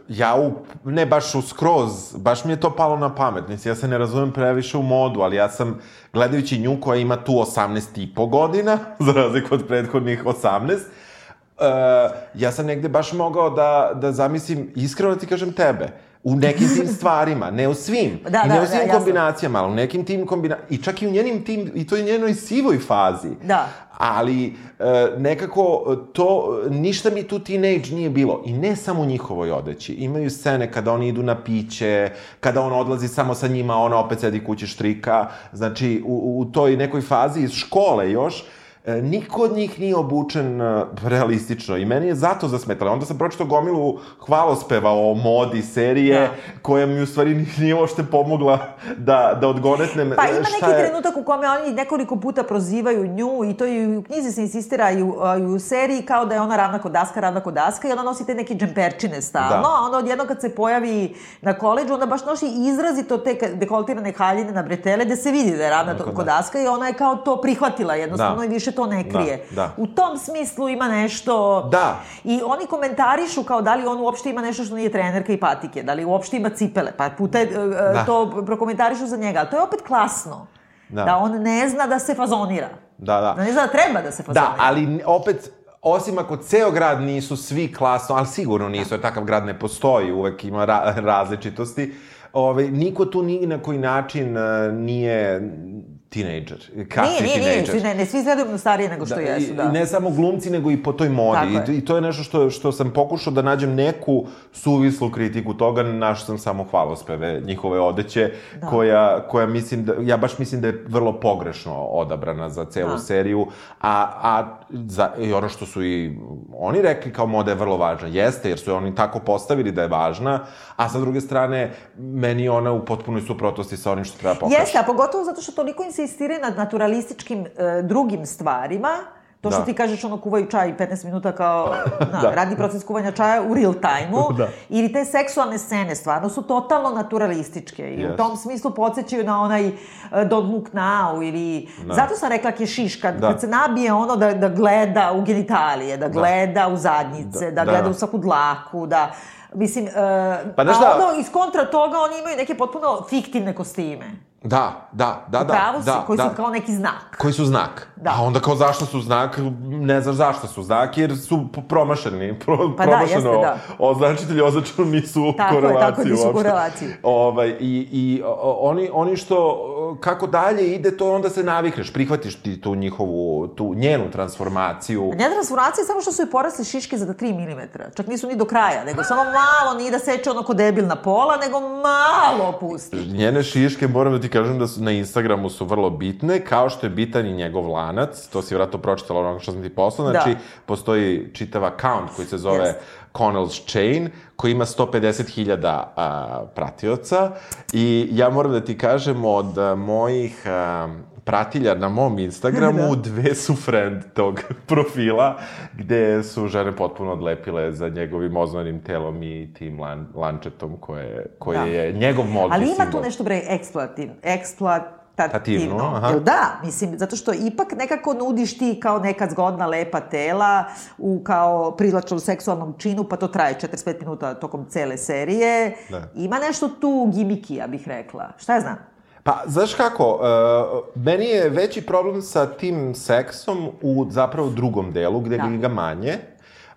ja, u, ne baš u skroz, baš mi je to palo na pamet, mislim, ja se ne razumem previše u modu, ali ja sam, gledajući nju koja ima tu 18 i po godina, *laughs* za razliku od prethodnih 18, Uh, ja sam negde baš mogao da, da zamislim, iskreno da ti kažem tebe, u nekim tim stvarima, ne u svim. Da, I ne da, u svim da, kombinacijama, ali u nekim tim kombinacijama. I čak i u njenim tim, i to je njenoj sivoj fazi. Da. Ali e, nekako to, ništa mi tu teenage nije bilo. I ne samo u njihovoj odeći. Imaju scene kada oni idu na piće, kada on odlazi samo sa njima, ona opet sedi kući štrika. Znači, u, u toj nekoj fazi iz škole još, niko od njih nije obučen e, realistično i meni je zato zasmetalo. Onda sam pročito gomilu hvalospeva o modi serije, da. koja mi u stvari nije uopšte pomogla da, da odgonetnem Pa ima neki je... trenutak u kome oni nekoliko puta prozivaju nju i to i u knjizi se insistira i u, i u seriji kao da je ona ravna kod daska, ravna kod daska i ona nosi te neke džemperčine stalno, da. a onda odjedno kad se pojavi na koleđu, onda baš nosi izrazito te dekoltirane haljine na bretele, da se vidi da je ravna kod daska i ona je kao to prihvatila jednostavno da. i više to ne da, krije. Da, da. U tom smislu ima nešto... Da. I oni komentarišu kao da li on uopšte ima nešto što nije trenerka i patike, da li uopšte ima cipele, pa puta je, da. to prokomentarišu za njega. Ali to je opet klasno. Da. da on ne zna da se fazonira. Da, da. Da ne zna da treba da se fazonira. Da, ali opet, osim ako ceo grad nisu svi klasno, ali sigurno nisu, jer takav grad ne postoji, uvek ima ra različitosti, Ove, ovaj, niko tu ni na koji način uh, nije tinejdžer, kasni nije, nije, Nije, ne, ne, svi izgledaju starije nego što da, jesu, da. I ne samo glumci, nego i po toj modi. I, I to je nešto što, što sam pokušao da nađem neku suvislu kritiku toga, našao sam samo hvalospeve njihove odeće, da. koja, koja mislim da, ja baš mislim da je vrlo pogrešno odabrana za celu da. seriju, a, a za, i ono što su i oni rekli kao moda je vrlo važna, jeste, jer su je oni tako postavili da je važna, a sa druge strane, meni ona u potpunoj suprotnosti sa onim što treba pokaži. Jeste, a pogotovo zato što toliko insistira nad naturalističkim e, drugim stvarima, To što da. ti kažeš, ono, kuvaju čaj 15 minuta kao, *laughs* na, da. radi proces kuvanja čaja u real time-u. *laughs* da. Ili te seksualne scene stvarno su totalno naturalističke. I yes. u tom smislu podsjećaju na onaj uh, Don't Look Now ili... Da. Zato sam rekla Kešiš, kad, da. kad se nabije ono da, da gleda u genitalije, da, da. gleda da. u zadnjice, da, da, da gleda da. u svaku dlaku, da... Mislim, uh, pa, a ono, iz kontra toga oni imaju neke potpuno fiktivne kostime. Da, da, da, da. Upravo si, da, koji da. su kao neki znak. Koji su znak. Da. A onda kao zašto su znak, ne znaš zašto su znak, jer su promašeni. Pro, pa da, jeste, da. Označitelji označeno nisu u tako korelaciji. Tako je, tako nisu u korelaciji. Ovaj, I i o, oni, oni što, kako dalje ide, to onda se navikneš, prihvatiš ti tu njihovu, tu njenu transformaciju. Njena transformacija je samo što su joj porasle šiške za 3 mm. Čak nisu ni do kraja, nego samo malo, nije da seče ono ko debilna pola, nego malo pusti. Njene šiške, moram da ti kažem da su na Instagramu su vrlo bitne, kao što je bitan i njegov lanac, to si vratno pročitala ono što sam ti poslao, znači da. postoji čitav account koji se zove yes. Connell's Chain, koji ima 150.000 pratioca i ja moram da ti kažem od a, mojih a, pratilja na mom Instagramu, *laughs* da. dve su friend tog *laughs* profila, gde su žene potpuno odlepile za njegovim ozvanim telom i tim lan, lančetom koje, koje da. je njegov modni Ali ima simbol. tu nešto, bre, eksploativ, eksploat, tativno. Jel da, mislim, zato što ipak nekako nudiš ti kao neka zgodna, lepa tela u kao privlačnom seksualnom činu, pa to traje 45 minuta tokom cele serije. Da. Ima nešto tu gimiki, ja bih rekla. Šta ja znam? Pa, znaš kako, uh, meni je veći problem sa tim seksom u zapravo drugom delu, gde da. ga manje.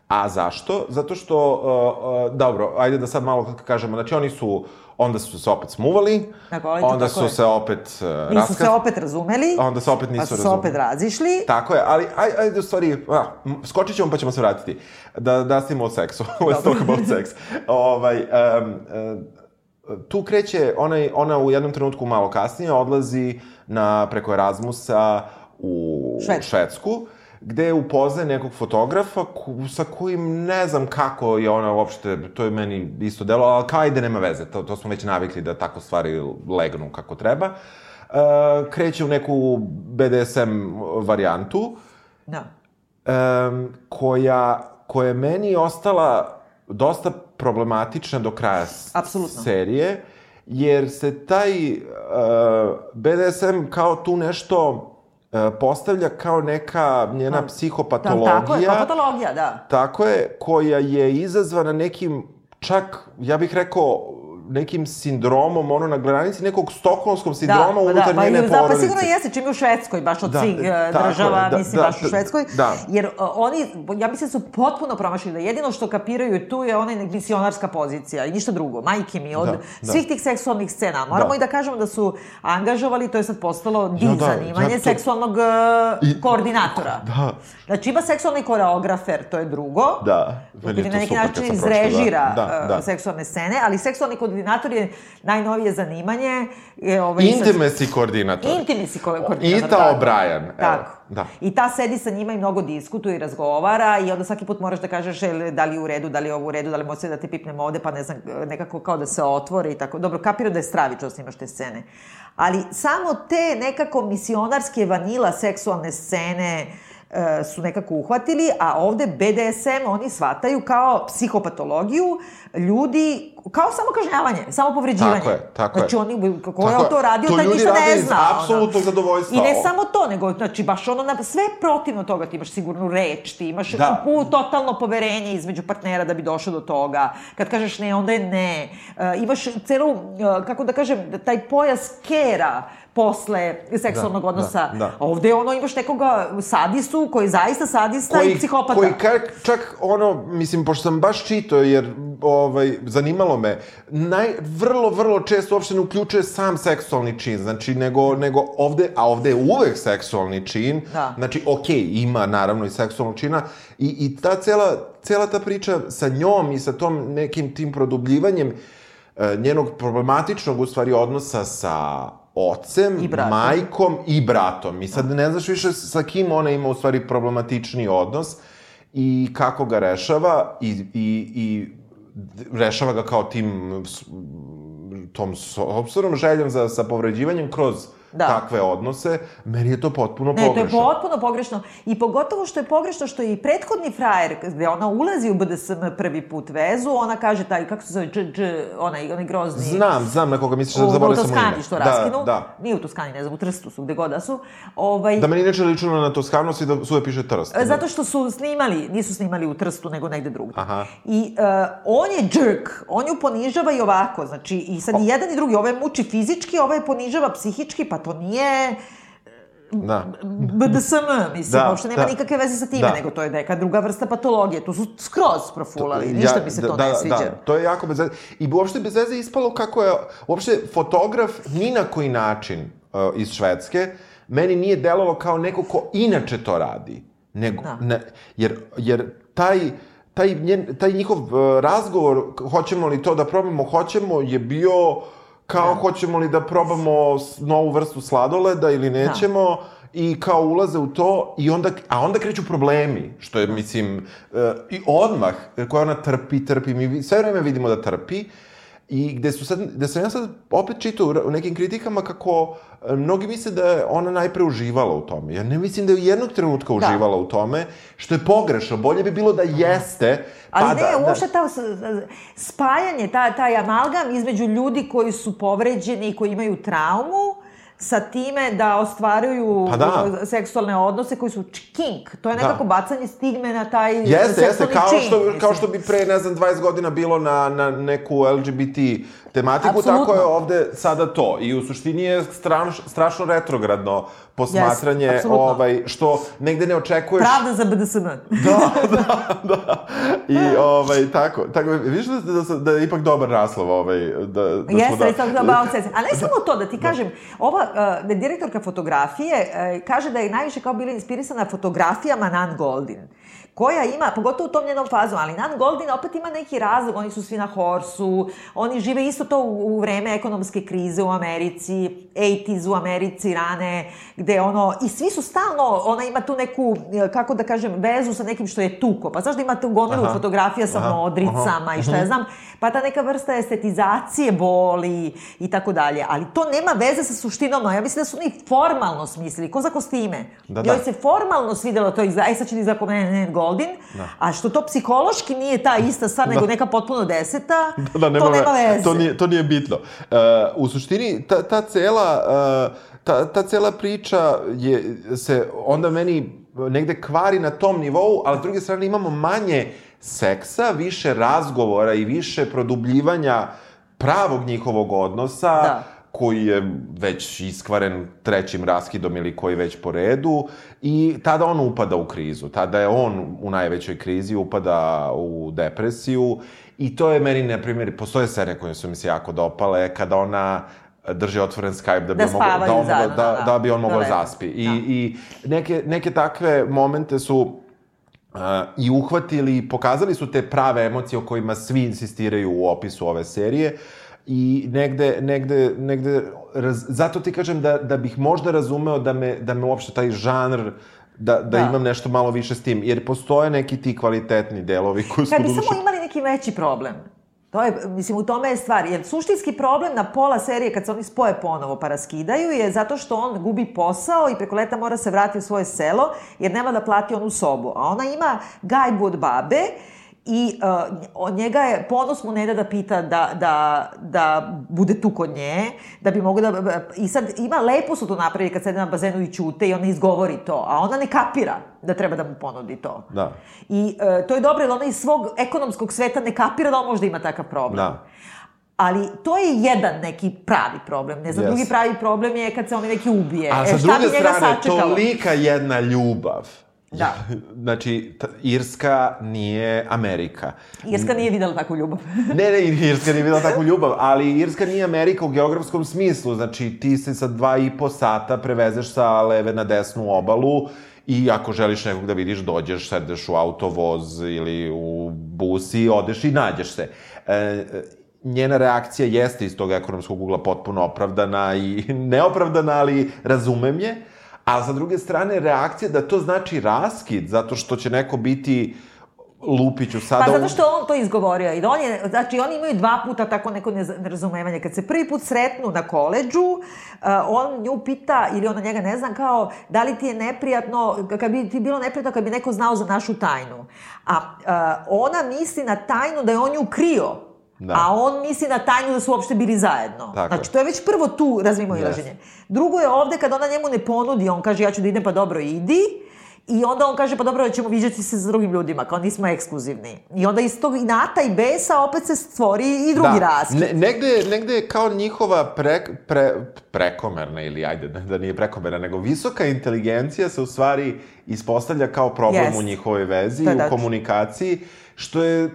A zašto? Zato što, uh, uh, dobro, ajde da sad malo kažemo, znači oni su onda su se opet smuvali, tako, onda su je. se opet uh. Nisu se opet razumeli, onda se opet nisu pa su razumeli. opet razišli. Tako je, ali ajde, ajde u stvari, a, skočit ćemo pa ćemo se vratiti. Da, da stimo o seksu, *laughs* let's talk about sex. ovaj, um, uh, tu kreće, ona, ona u jednom trenutku malo kasnije odlazi na, preko Erasmusa u Švedsku. Švedsku gde upoznaje nekog fotografa sa kojim ne znam kako je ona uopšte, to je meni isto delo, ali kao ide nema veze, to, to smo već navikli da tako stvari legnu kako treba. Uh, kreće u neku BDSM varijantu. Da. Um, koja, koja je meni ostala dosta problematična do kraja Absolutno. serije, jer se taj uh, BDSM kao tu nešto E, postavlja kao neka njena da, psihopatologija. Da, tako je, kao patologija, da. Tako je, koja je izazvana nekim, čak, ja bih rekao, nekim sindromom, ono, na granici nekog stokholmskog sindroma da, pa unutar da, pa, njene da, porodice. Pa sigurno jeste, čim je u Švedskoj, baš od da, svih da, država, da, mislim, da, baš da, u Švedskoj. Da. Jer uh, oni, ja mislim, su potpuno promašili da jedino što kapiraju tu je ona misionarska pozicija i ništa drugo. Majke mi, od da, da. svih tih seksualnih scena. Moramo da. i da kažemo da su angažovali, to je sad postalo di ja, da, zanimanje, ja, to... seksualnog uh, I, koordinatora. Da. Znači ima seksualni koreografer, to je drugo. Da. Koji na neki način izrežira da, da, da. seksualne scene, ali seksualni koordinator je najnovije zanimanje. Je, ovaj, Intimacy sa... koordinator. Intimacy koordinator. Ita da, O'Brien. Tako. Da. I ta sedi sa njima i mnogo diskutuje i razgovara i onda svaki put moraš da kažeš da li je u redu, da li je ovo u redu, da li može da te pipnemo ovde, pa ne znam, nekako kao da se otvori i tako. Dobro, kapira da je stravično da snimaš te scene. Ali samo te nekako misionarske vanila seksualne scene, E, su nekako uhvatili, a ovde BDSM oni shvataju kao psihopatologiju ljudi, kao samo kažnjavanje, samo povređivanje. Tako je, tako znači, je. Znači oni, ko je to radio, to taj ništa ne zna. To apsolutnog zadovoljstva. I ne samo to, nego, znači, baš ono, na, sve protivno toga, ti imaš sigurnu reč, ti imaš da. u, totalno poverenje između partnera da bi došao do toga. Kad kažeš ne, onda je ne. Uh, imaš celu, uh, kako da kažem, taj pojas kera, posle seksualnog da, odnosa. Da, da. Ovde ono imaš nekoga sadistu koji je zaista sadista koji, i psihopata. Koji kak, čak ono, mislim, pošto sam baš čito, jer ovaj, zanimalo me, naj, vrlo, vrlo često uopšte ne uključuje sam seksualni čin, znači, nego, nego ovde, a ovde je uvek seksualni čin, da. znači, okej, okay, ima naravno i seksualnog čina, i, i ta cela, cela ta priča sa njom i sa tom nekim tim produbljivanjem e, njenog problematičnog, u stvari, odnosa sa ocem, I majkom i bratom. I sad ne znaš više sa kim ona ima u stvari problematični odnos i kako ga rešava i, i, i rešava ga kao tim tom sobstvenom željom za, sa povređivanjem kroz da. takve odnose, meni je to potpuno ne, pogrešno. Ne, to je potpuno pogrešno. I pogotovo što je pogrešno što je i prethodni frajer, gde ona ulazi u BDSM prvi put vezu, ona kaže taj, kako se zove, dž, dž, onaj, onaj grozni... Znam, znam na koga misliš, da zaboravio sam ime. U Toskani što da, raskinu. Da. Nije u Toskani, ne znam, u Trstu su, gde god da su. Ovaj... Da meni inače lično na Toskanost i da suve piše Trst. Da. Zato što su snimali, nisu snimali u Trstu, nego negde drugde. Aha. I uh, on je džrk, on ju ponižava i ovako, znači, i sad o... i jedan i drugi, ovaj muči fizički, ovaj ponižava psihički, pa to nije da. BDSM, mislim, da, uopšte nema da, nikakve veze sa time, da. nego to je neka druga vrsta patologije. Tu su skroz profulali, to, ništa ja, mi se to da, ne sviđa. Da, to je jako bez veze. I uopšte bez veze ispalo kako je, uopšte fotograf ni na koji način uh, iz Švedske, meni nije delovao kao neko ko inače to radi. Nego, da. ne, jer, jer taj, taj, njen, taj njihov uh, razgovor, hoćemo li to da probamo, hoćemo, je bio... Uh, kao da. hoćemo li da probamo novu vrstu sladoleda ili da. nećemo, da. i kao ulaze u to, i onda, a onda kreću problemi, što je, mislim, uh, i odmah, koja ona trpi, trpi, mi sve vreme vidimo da trpi, I gde su sad, da sam ja sad opet čitao u nekim kritikama kako e, mnogi misle da je ona najpre uživala u tome. Ja ne mislim da je u jednog trenutka da. uživala da. u tome, što je pogrešno. Bolje bi bilo da jeste. Pa Ali ne, da, uopšte ta spajanje, ta, taj amalgam između ljudi koji su povređeni i koji imaju traumu, sa time da ostvaruju Pa da. seksualne odnose koji su kink. To je Da. nekako bacanje stigme na taj Jeste, jeste, seksualni kao čin, što, mislim. kao što bi pre, ne znam, 20 godina bilo na, na neku LGBT tematiku, Apsolutno. tako je ovde sada to. I u suštini je straš, strašno retrogradno posmatranje, apsolutno. ovaj, što negde ne očekuješ... Pravda za BDSM. *laughs* Da, da, da. I ovaj, tako, tako, vidiš da, da, da, da je ipak dobar naslov, ovaj, da, da smo Jeste, da... jeste, da. A ne samo to, da ti kažem, ova uh, direktorka fotografije uh, kaže da je najviše kao bila inspirisana fotografijama Nan Goldin koja ima, pogotovo u tom njenom fazu, ali Nan Goldin opet ima neki razlog, oni su svi na horsu, oni žive isto to u, u vreme ekonomske krize u Americi, 80s u Americi rane, gde ono, i svi su stalno, ona ima tu neku, eh, kako da kažem, vezu sa nekim što je tuko, pa znaš da ima tu gomilu Aha. fotografija sa Aha, modricama aha, i šta ja znam, pa ta neka vrsta estetizacije boli i tako dalje, ali to nema veze sa suštinom, no ja mislim da su oni formalno smislili, ko za kostime. Da, da. Joj se formalno svidelo to, aj sad će da izgleda kao Nan Goldin, Da. a što to psihološki nije ta ista stvar, *laughs* nego neka potpuno deseta, da, nema, to nema ve- veze. To nije, to nije bitno. Uh, u suštini, ta, ta cela... Uh, ta, ta cela priča je, se onda meni negde kvari na tom nivou, ali s druge strane imamo manje seksa, više razgovora i više produbljivanja pravog njihovog odnosa, Da. Koji je već iskvaren trećim raskidom ili koji već po redu i tada on upada u krizu. Tada je on u najvećoj krizi, upada u depresiju i to je meni, na primjer, postoje serije koje su mi se jako dopale, kada ona drži otvoren Skype da bi Da on mogao, da, on zajedno, da, da. da bi on Da mogao lepe. zaspi. I, Da. i neke, neke takve momente su Uh, i uhvatili pokazali su te prave emocije o kojima svi insistiraju u opisu ove serije i negde, negde, negde raz, zato ti kažem da, da bih možda razumeo da me, da me uopšte taj žanr da, da, Da. imam nešto malo više s tim, jer postoje neki ti kvalitetni delovi koji su Kad bi doduše- samo imali neki veći problem. To je, mislim, u tome je stvar. Jer suštinski problem na pola serije, kad se oni spoje ponovo pa raskidaju, je zato što on gubi posao i preko leta mora se vratiti u svoje selo, jer nema da plati onu sobu. A ona ima gajbu od babe i uh, od njega je, ponos mu ne da da pita da, da, da bude tu kod nje, da bi mogo da... I sad ima, lepo su to napravili kad sede na bazenu i ćute i ona izgovori to, a ona ne kapira da treba da mu ponudi to. Da. I e, to je dobro, jer ona iz svog ekonomskog sveta ne kapira da on možda ima takav problem. Da. Ali to je jedan neki pravi problem. Ne znam, Yes. drugi pravi problem je kad se oni neki ubije. A e, sa druge strane, tolika jedna ljubav. Da. *laughs* Znači, Irska nije Amerika. Irska nije videla takvu ljubav. *laughs* Ne, ne, Irska nije bila takvu ljubav, ali Irska nije Amerika u geografskom smislu. Znači, ti se sa dva i po sata prevezeš sa leve na desnu obalu i ako želiš nekog da vidiš, dođeš, sedeš u autovoz ili u bus i odeš i nađeš se. E, e, njena reakcija jeste iz tog ekonomskog ugla potpuno opravdana i *laughs* neopravdana, ali razumem je. A sa druge strane, reakcija da to znači raskid, zato što će neko biti Lupiću sada... Pa zato što on to izgovorio. I da on je, znači, oni imaju dva puta tako neko nerazumevanje. Kad se prvi put sretnu na koleđu, uh, on nju pita, ili ona njega ne znam, kao, da li ti je neprijatno, kad bi ti bilo neprijatno kad bi neko znao za našu tajnu. A uh, ona misli na tajnu da je on nju krio. Da. A on misli na tajnu da su uopšte bili zajedno. Tako znači, to je već prvo tu razvimo ilaženje. Drugo je ovde kad ona njemu ne ponudi, on kaže ja ću da idem, pa dobro idi. I onda on kaže, pa dobro, ćemo viđati se sa drugim ljudima, kao nismo ekskluzivni. I onda iz tog inata i besa opet se stvori i drugi raskid. Ne, negde, negde je kao njihova pre, pre, prekomerna, ili ajde, da- da nije prekomerna, nego visoka inteligencija se u stvari ispostavlja kao problem Jest. u njihovoj vezi, To je u komunikaciji, što je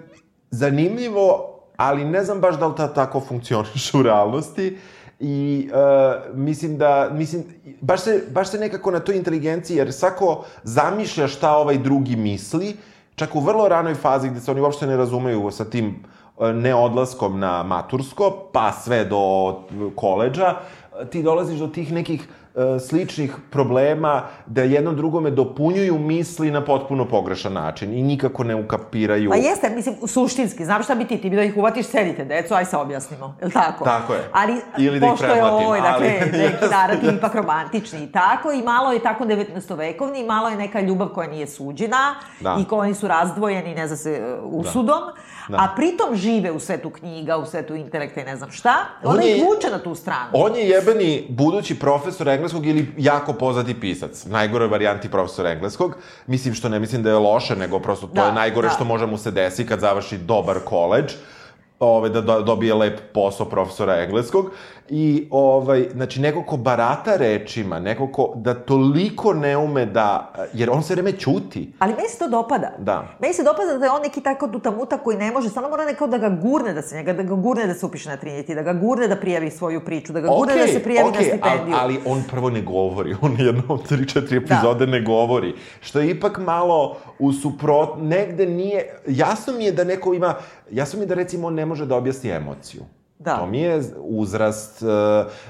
zanimljivo, ali ne znam baš da li to tako funkcioniše u realnosti. I uh, mislim da, mislim, baš se, baš se nekako na toj inteligenciji, jer svako zamišlja šta ovaj drugi misli, čak u vrlo ranoj fazi gde se oni uopšte ne razumeju sa tim e, neodlaskom na matursko, pa sve do koleđa, ti dolaziš do tih nekih sličnih problema da jedno drugome dopunjuju misli na potpuno pogrešan način i nikako ne ukapiraju. Pa jeste, mislim, suštinski, znam šta bi ti, ti bi da ih uvatiš, sedite, deco, aj se objasnimo, je tako? Tako je. Ali, Ili da ih pošto je premlatim, ovo, dakle, ali- neki *laughs* narativ ipak romantični i tako, i malo je tako 19-vekovni, i malo je neka ljubav koja nije suđena, Da. i koji su razdvojeni, ne zna se, e, usudom, Da. a pritom žive u svetu knjiga, u svetu intelekta i ne znam šta, On ona ih je- vuče na tu stranu. On je jebeni budući profesor engleskog ili jako poznati pisac. Najgore varijanti profesora engleskog. Mislim što ne mislim da je loše, nego prosto to Da, je najgore da. što može mu se desi kad završi dobar koleđ ove, da do, dobije lep posao profesora engleskog. I, ovaj, znači, neko ko barata rečima, neko ko da toliko ne ume da... Jer on se vreme ćuti. Ali meni se to dopada. Da. Meni se dopada da je on neki tako tutamuta koji ne može, samo mora neko da ga gurne da se njega, da ga gurne da se upiše na Trinity, da ga gurne da prijavi svoju priču, da ga gurne da se prijavi na stipendiju. Ali, ali on prvo ne govori, on jednom tri, četiri epizode da. ne govori, što je ipak malo u suprot, negde nije, jasno mi je da neko ima, jasno mi je da recimo ne može da objasni emociju. Da. To mi je uzrast, e,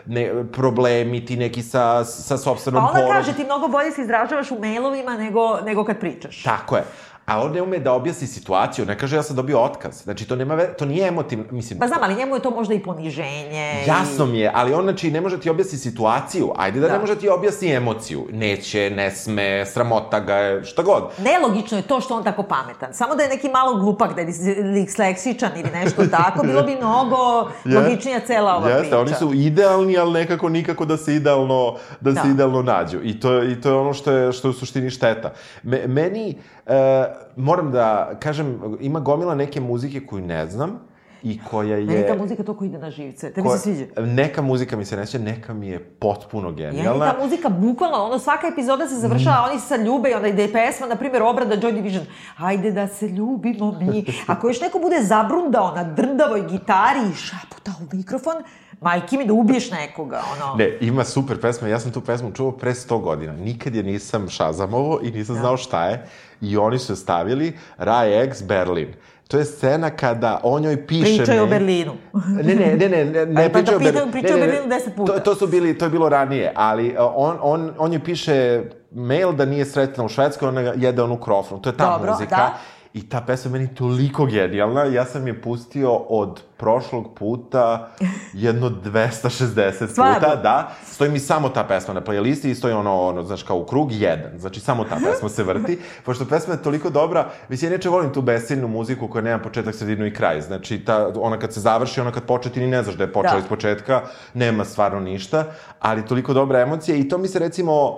ne, problemi ti neki sa, sa sobstvenom Pa ona porodom. kaže ti mnogo bolje se izražavaš u mailovima nego, nego kad pričaš. Tako je. A on ne ume da objasni situaciju, ne kaže ja sam dobio otkaz. Znači, to, nema, to nije emotivno, mislim... Pa znam, ali njemu je to možda i poniženje. Jasno i... mi je, ali on znači ne može ti objasni situaciju. Ajde da, Da. ne može ti objasni emociju. Neće, ne sme, sramota ga je, šta god. Nelogično je to što on tako pametan. Samo da je neki malo glupak, da je dis- disleksičan ili nešto *laughs* tako, bilo bi mnogo Je. logičnija cela ova Jeste, priča. oni su idealni, ali nekako nikako da se idealno, da, Da. se idealno nađu. I to, I to je ono što je, što je u suštini šteta. Me, meni, e, moram da kažem, ima gomila neke muzike koju ne znam i koja je... Meni ta muzika toliko ide na živce. Tebi koja- se sviđa? Neka muzika mi se neće, neka mi je potpuno Meni genijalna. ta muzika bukvalno, ono svaka epizoda se završava, oni se ljube i onda ide pesma, na primjer, obrada Joy Division. Hajde da se ljubimo mi. Ako još neko bude zabrundao na drndavoj gitari i šaputao u mikrofon, majke mi da ubiješ nekoga, ono. Ne, ima super pesma, ja sam tu pesmu čuo pre 100 godina. Nikad je nisam šazamovo i nisam znao šta je. I oni su stavili Rai X Berlin. To je scena kada on njoj piše... Pričaju o Berlinu. Ne, ne, ne, ne, ne, *laughs* ne pa pričaju o pitaju- pričaju o Berlinu deset puta. To, to, su bili, to je bilo ranije, ali uh, on, on, on joj piše mail da nije sretna u Švedskoj, ona jede onu krofnu. To je ta Dobro, muzika. da. I ta pesma meni toliko genijalna, ja sam je pustio od prošlog puta jedno 260 Stvarno? puta, da. Stoji mi samo ta pesma na playlisti i stoji ono, ono, znaš, kao u krug, jedan. Znači, samo ta pesma se vrti, *laughs* pošto pesma je toliko dobra. Mislim, ja neče volim tu besiljnu muziku koja nema početak, sredinu i kraj. Znači, ta, ona kad se završi, ona kad počne, ti ni ne znaš da je počela Da. iz početka, nema stvarno ništa, ali toliko dobra emocija i to mi se recimo,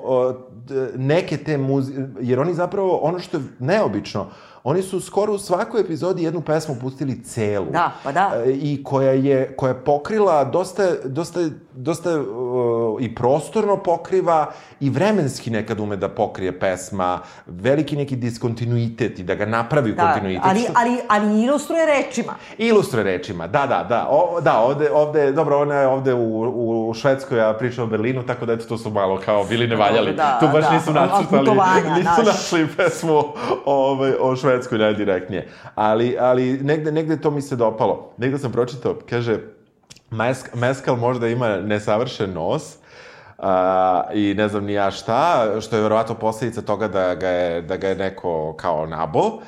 neke te muzike, jer oni zapravo, ono što je neobično, oni su skoro u svakoj epizodi jednu pesmu pustili celu. Da, pa da. E, I koja je, koja je pokrila dosta, dosta, dosta uh, i prostorno pokriva i vremenski nekad ume da pokrije pesma, veliki neki diskontinuitet i da ga napravi u Da, kontinuitet. ali, ali, ali ilustruje rečima. Ilustruje rečima, da, da, da. O, da, ovde, ovde, dobro, ona je ovde u, u Švedskoj, a priča o Berlinu, tako da eto, to su malo kao bili ne valjali. Da, tu baš da, nisu nacrtali, nisu našli pesmu ovaj, o Švedskoj najdirektnije. Ali, ali negde, negde to mi se dopalo. Negde sam pročitao, kaže, Mesk, Meskal možda ima nesavršen nos, a, i ne znam ni ja šta, što je verovatno posledica toga da ga je, da ga je neko kao nabo,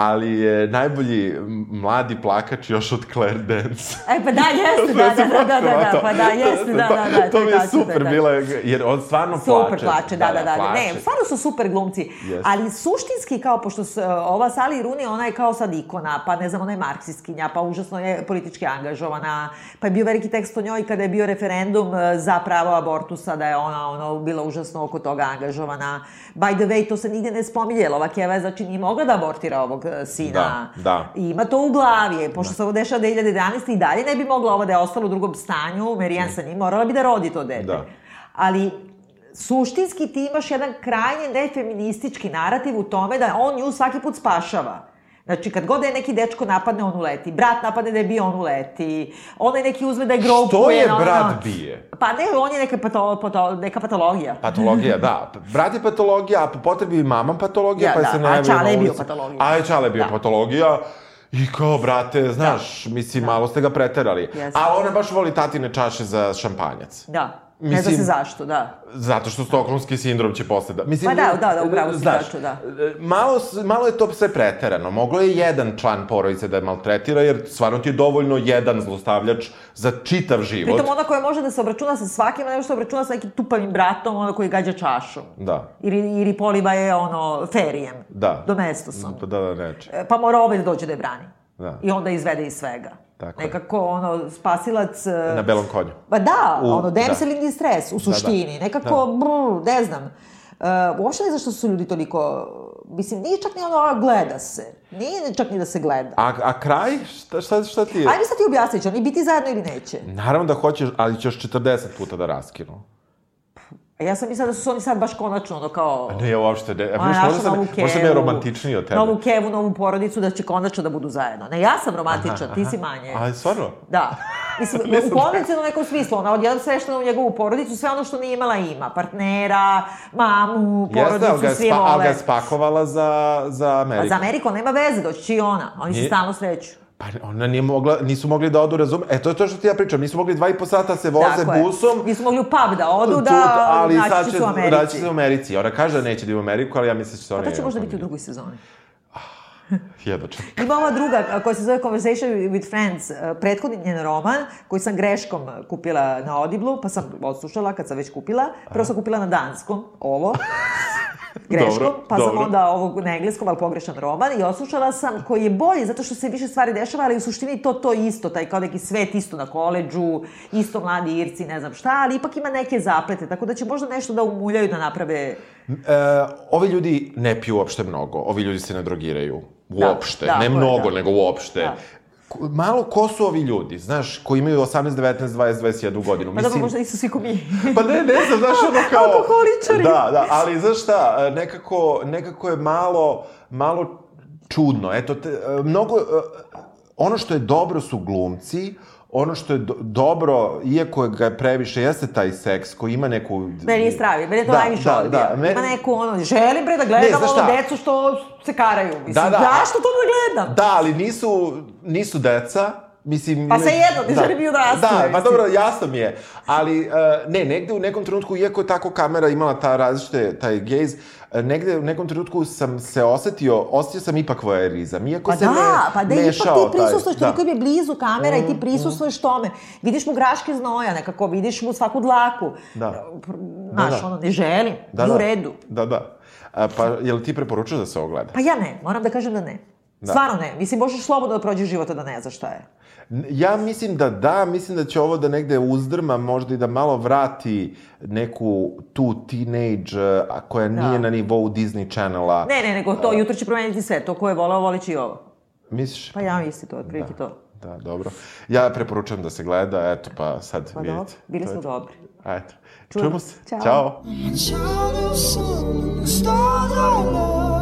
ali je najbolji mladi plakač još od Claire Dance. E, pa da, jeste, da, da, da, da, da, da, pa da, jeste, da, da, da. To mi je to super tačno. bilo, jer on stvarno Super plače. plače, da, da, da. plače. Ne, stvarno su super glumci. Ali suštinski, kao, pošto ova Sally Rooney, ona je kao sad ikona, pa ne znam, ona je marksistkinja, pa užasno je politički angažovana, pa je bio veliki tekst o njoj kada je bio referendum e, za pravo abortusa, da je ona ono, bila užasno oko toga angažovana. By the way, to se nigde ne spominje, jer ova Keva je znači nije mogla da abortira ovog sina. Da, da. I ima to u glavi, pošto se ovo dešava 2011. i dalje ne bi mogla ova da je ostala u drugom stanju, Marijan sa njim, morala bi da rodi to dete. Da. Ali suštinski ti imaš jedan krajnje nefeministički narativ u tome da on nju svaki put spašava. Znači, kad god da je neki dečko napadne, on uleti. Brat napadne da je bio, on uleti. Onaj neki uzme da je grob Što je na ono- brat bije? Pa ne, on je neka, pato, pato, neka patologija. Patologija, da. Brat je patologija, a po potrebi i mama patologija, Ja, pa da, se a najavio Čale na je bio patologija. A je Čale bio Da. patologija. I kao, brate, znaš, mislim, malo ste ga preterali. Jeste. A ona baš voli tatine čaše za šampanjac. Da. Ne zna Mislim- se zašto, da. Zato što stokholmski sindrom će posle da... Mislim, Pa da, da, da, upravo si, znaš, tačno, da. Malo, malo je to sve preterano. Moglo je jedan član porodice da je maltretira, jer stvarno ti je dovoljno jedan zlostavljač za čitav život. Pritom ona koja može da se obračuna sa svakim, a ne može da se obračuna sa nekim tupavim bratom, ono koji gađa čašom. Da, Ili, ili poliva je ono ferijem. da. Domestosom. Da, da, da, neće. E, Pa mora opet dođe da je brani. Da. I onda izvede iz svega. Tako je. Nekako, ono, spasilac... e, Na belom konju. Pa da, U- ono, da. damsel in distress, u suštini. Nekako, brr, ne znam. Uh, uopšte ne znam što su ljudi toliko... Mislim, nije čak ni ono, a, gleda se. Nije ni čak ni da se gleda. A, a kraj? Šta, šta, šta ti je? Ajde sad ti objasni, će oni biti zajedno ili neće? Naravno da hoćeš, ali ćeš 40 puta da raskinu. A ja sam mislila da su oni sad baš konačno, ono kao... Ne, uopšte ne. Našla možda sam, novu možda sam ja kevu, romantičniji od tebe. Novu kevu, novu porodicu, da će konačno da budu zajedno. Ne, ja sam romantična, ti si manje. A, stvarno? Da. Mislim, *laughs* u konvencionalnom nekom smislu, ona odjednom sveštena u njegovu porodicu, sve ono što nije imala ima. Partnera, mamu, porodicu, Jeste, ali je, svi spa, ali vole. ga je spakovala za, za A Ameriku. za Ameriku nema veze, doći i ona. Oni se stalno sreću. Pa ona nije mogla, nisu mogli da odu, razume? E, to je to što ti ja pričam. Nisu mogli dva i po sata se voze Tako je. busom. Nisu mogli u pub da odu, tu- da ali naći će se u naći Americi. se u Americi. Ona kaže da neće da ide u Ameriku, ali ja mislim da će se A oni... to će možda biti u drugoj sezoni. Jedva čak. *laughs* Ima ova druga koja se zove Conversation with Friends, prethodni njen roman, koji sam greškom kupila na Audible, pa sam odslušala kad sam već kupila. Prvo sam kupila na danskom, ovo. *laughs* greškom, Dobro, pa sam dobro. onda ovog na engleskom, ali pogrešan roman i odslušala sam koji je bolji zato što se više stvari dešava, ali u suštini to to isto, taj kao neki svet isto na koleđu, isto mladi Irci, ne znam šta, ali ipak ima neke zaplete, tako da će možda nešto da umuljaju da naprave E, ovi ljudi ne piju uopšte mnogo. Ovi ljudi se ne drogiraju. Da, Uopšte. da, ne to je mnogo, da. nego uopšte. Da. Malo ko su ovi ljudi, znaš, koji imaju 18, 19, 20, 21 godinu. *laughs* Pa dobro, možda nisu svi ko mi. *laughs* Pa ne, ne znam, znaš, ono kao... Alkoholičari. Da, da, ali znaš šta, nekako, nekako je malo, malo čudno. Eto, te, mnogo, e, ono što je dobro su glumci, ono što je do, dobro, iako ga je previše, jeste taj seks koji ima neku... Meni je stravi, meni je to Da, najviše da, odbija. da, me- Ima neku ono, želim bre da gledam znaš ono decu što se karaju. Mislim, Da, da. zašto to da gledam? Da, ali nisu, nisu deca, Mislim, Pa svejedno, ne želim i odrastale, Da, pa mislim. dobro, jasno mi je. Ali, uh, ne, negde u nekom trenutku, iako je tako kamera imala ta različite, taj gaze, uh, negde u nekom trenutku sam se osetio, osetio sam ipak vojerizam. Iako Pa se da, me pa da ipak mešao ti prisustvuješ, taj, toliko je blizu kamera i ti Mm, prisustvuješ tome. Vidiš mu graške znoja, nekako vidiš mu svaku dlaku. Da. Znaš, Da, da. ono, ne želim, Da, da. u redu. Da, da. A, pa, jel ti preporučaš da se ogleda? Pa ja ne, moram da kažem da ne. Da. Stvarno ne. Mislim, možeš slobodno da prođeš života da ne znaš šta je. Ja mislim da da, mislim da će ovo da negde uzdrma, možda i da malo vrati neku tu teenage, uh, a koja nije na nivou Disney Channela. Ne, ne, nego to jutro će promeniti sve. To ko je volao, volit će i ovo. Misliš? Pa ja isti to, otprilike to. Da, dobro. Ja preporučujem da se gleda, eto, pa sad Pa vidite. dobro, bili smo dobri. Eto. Čujemo se. Ćao. Ćao.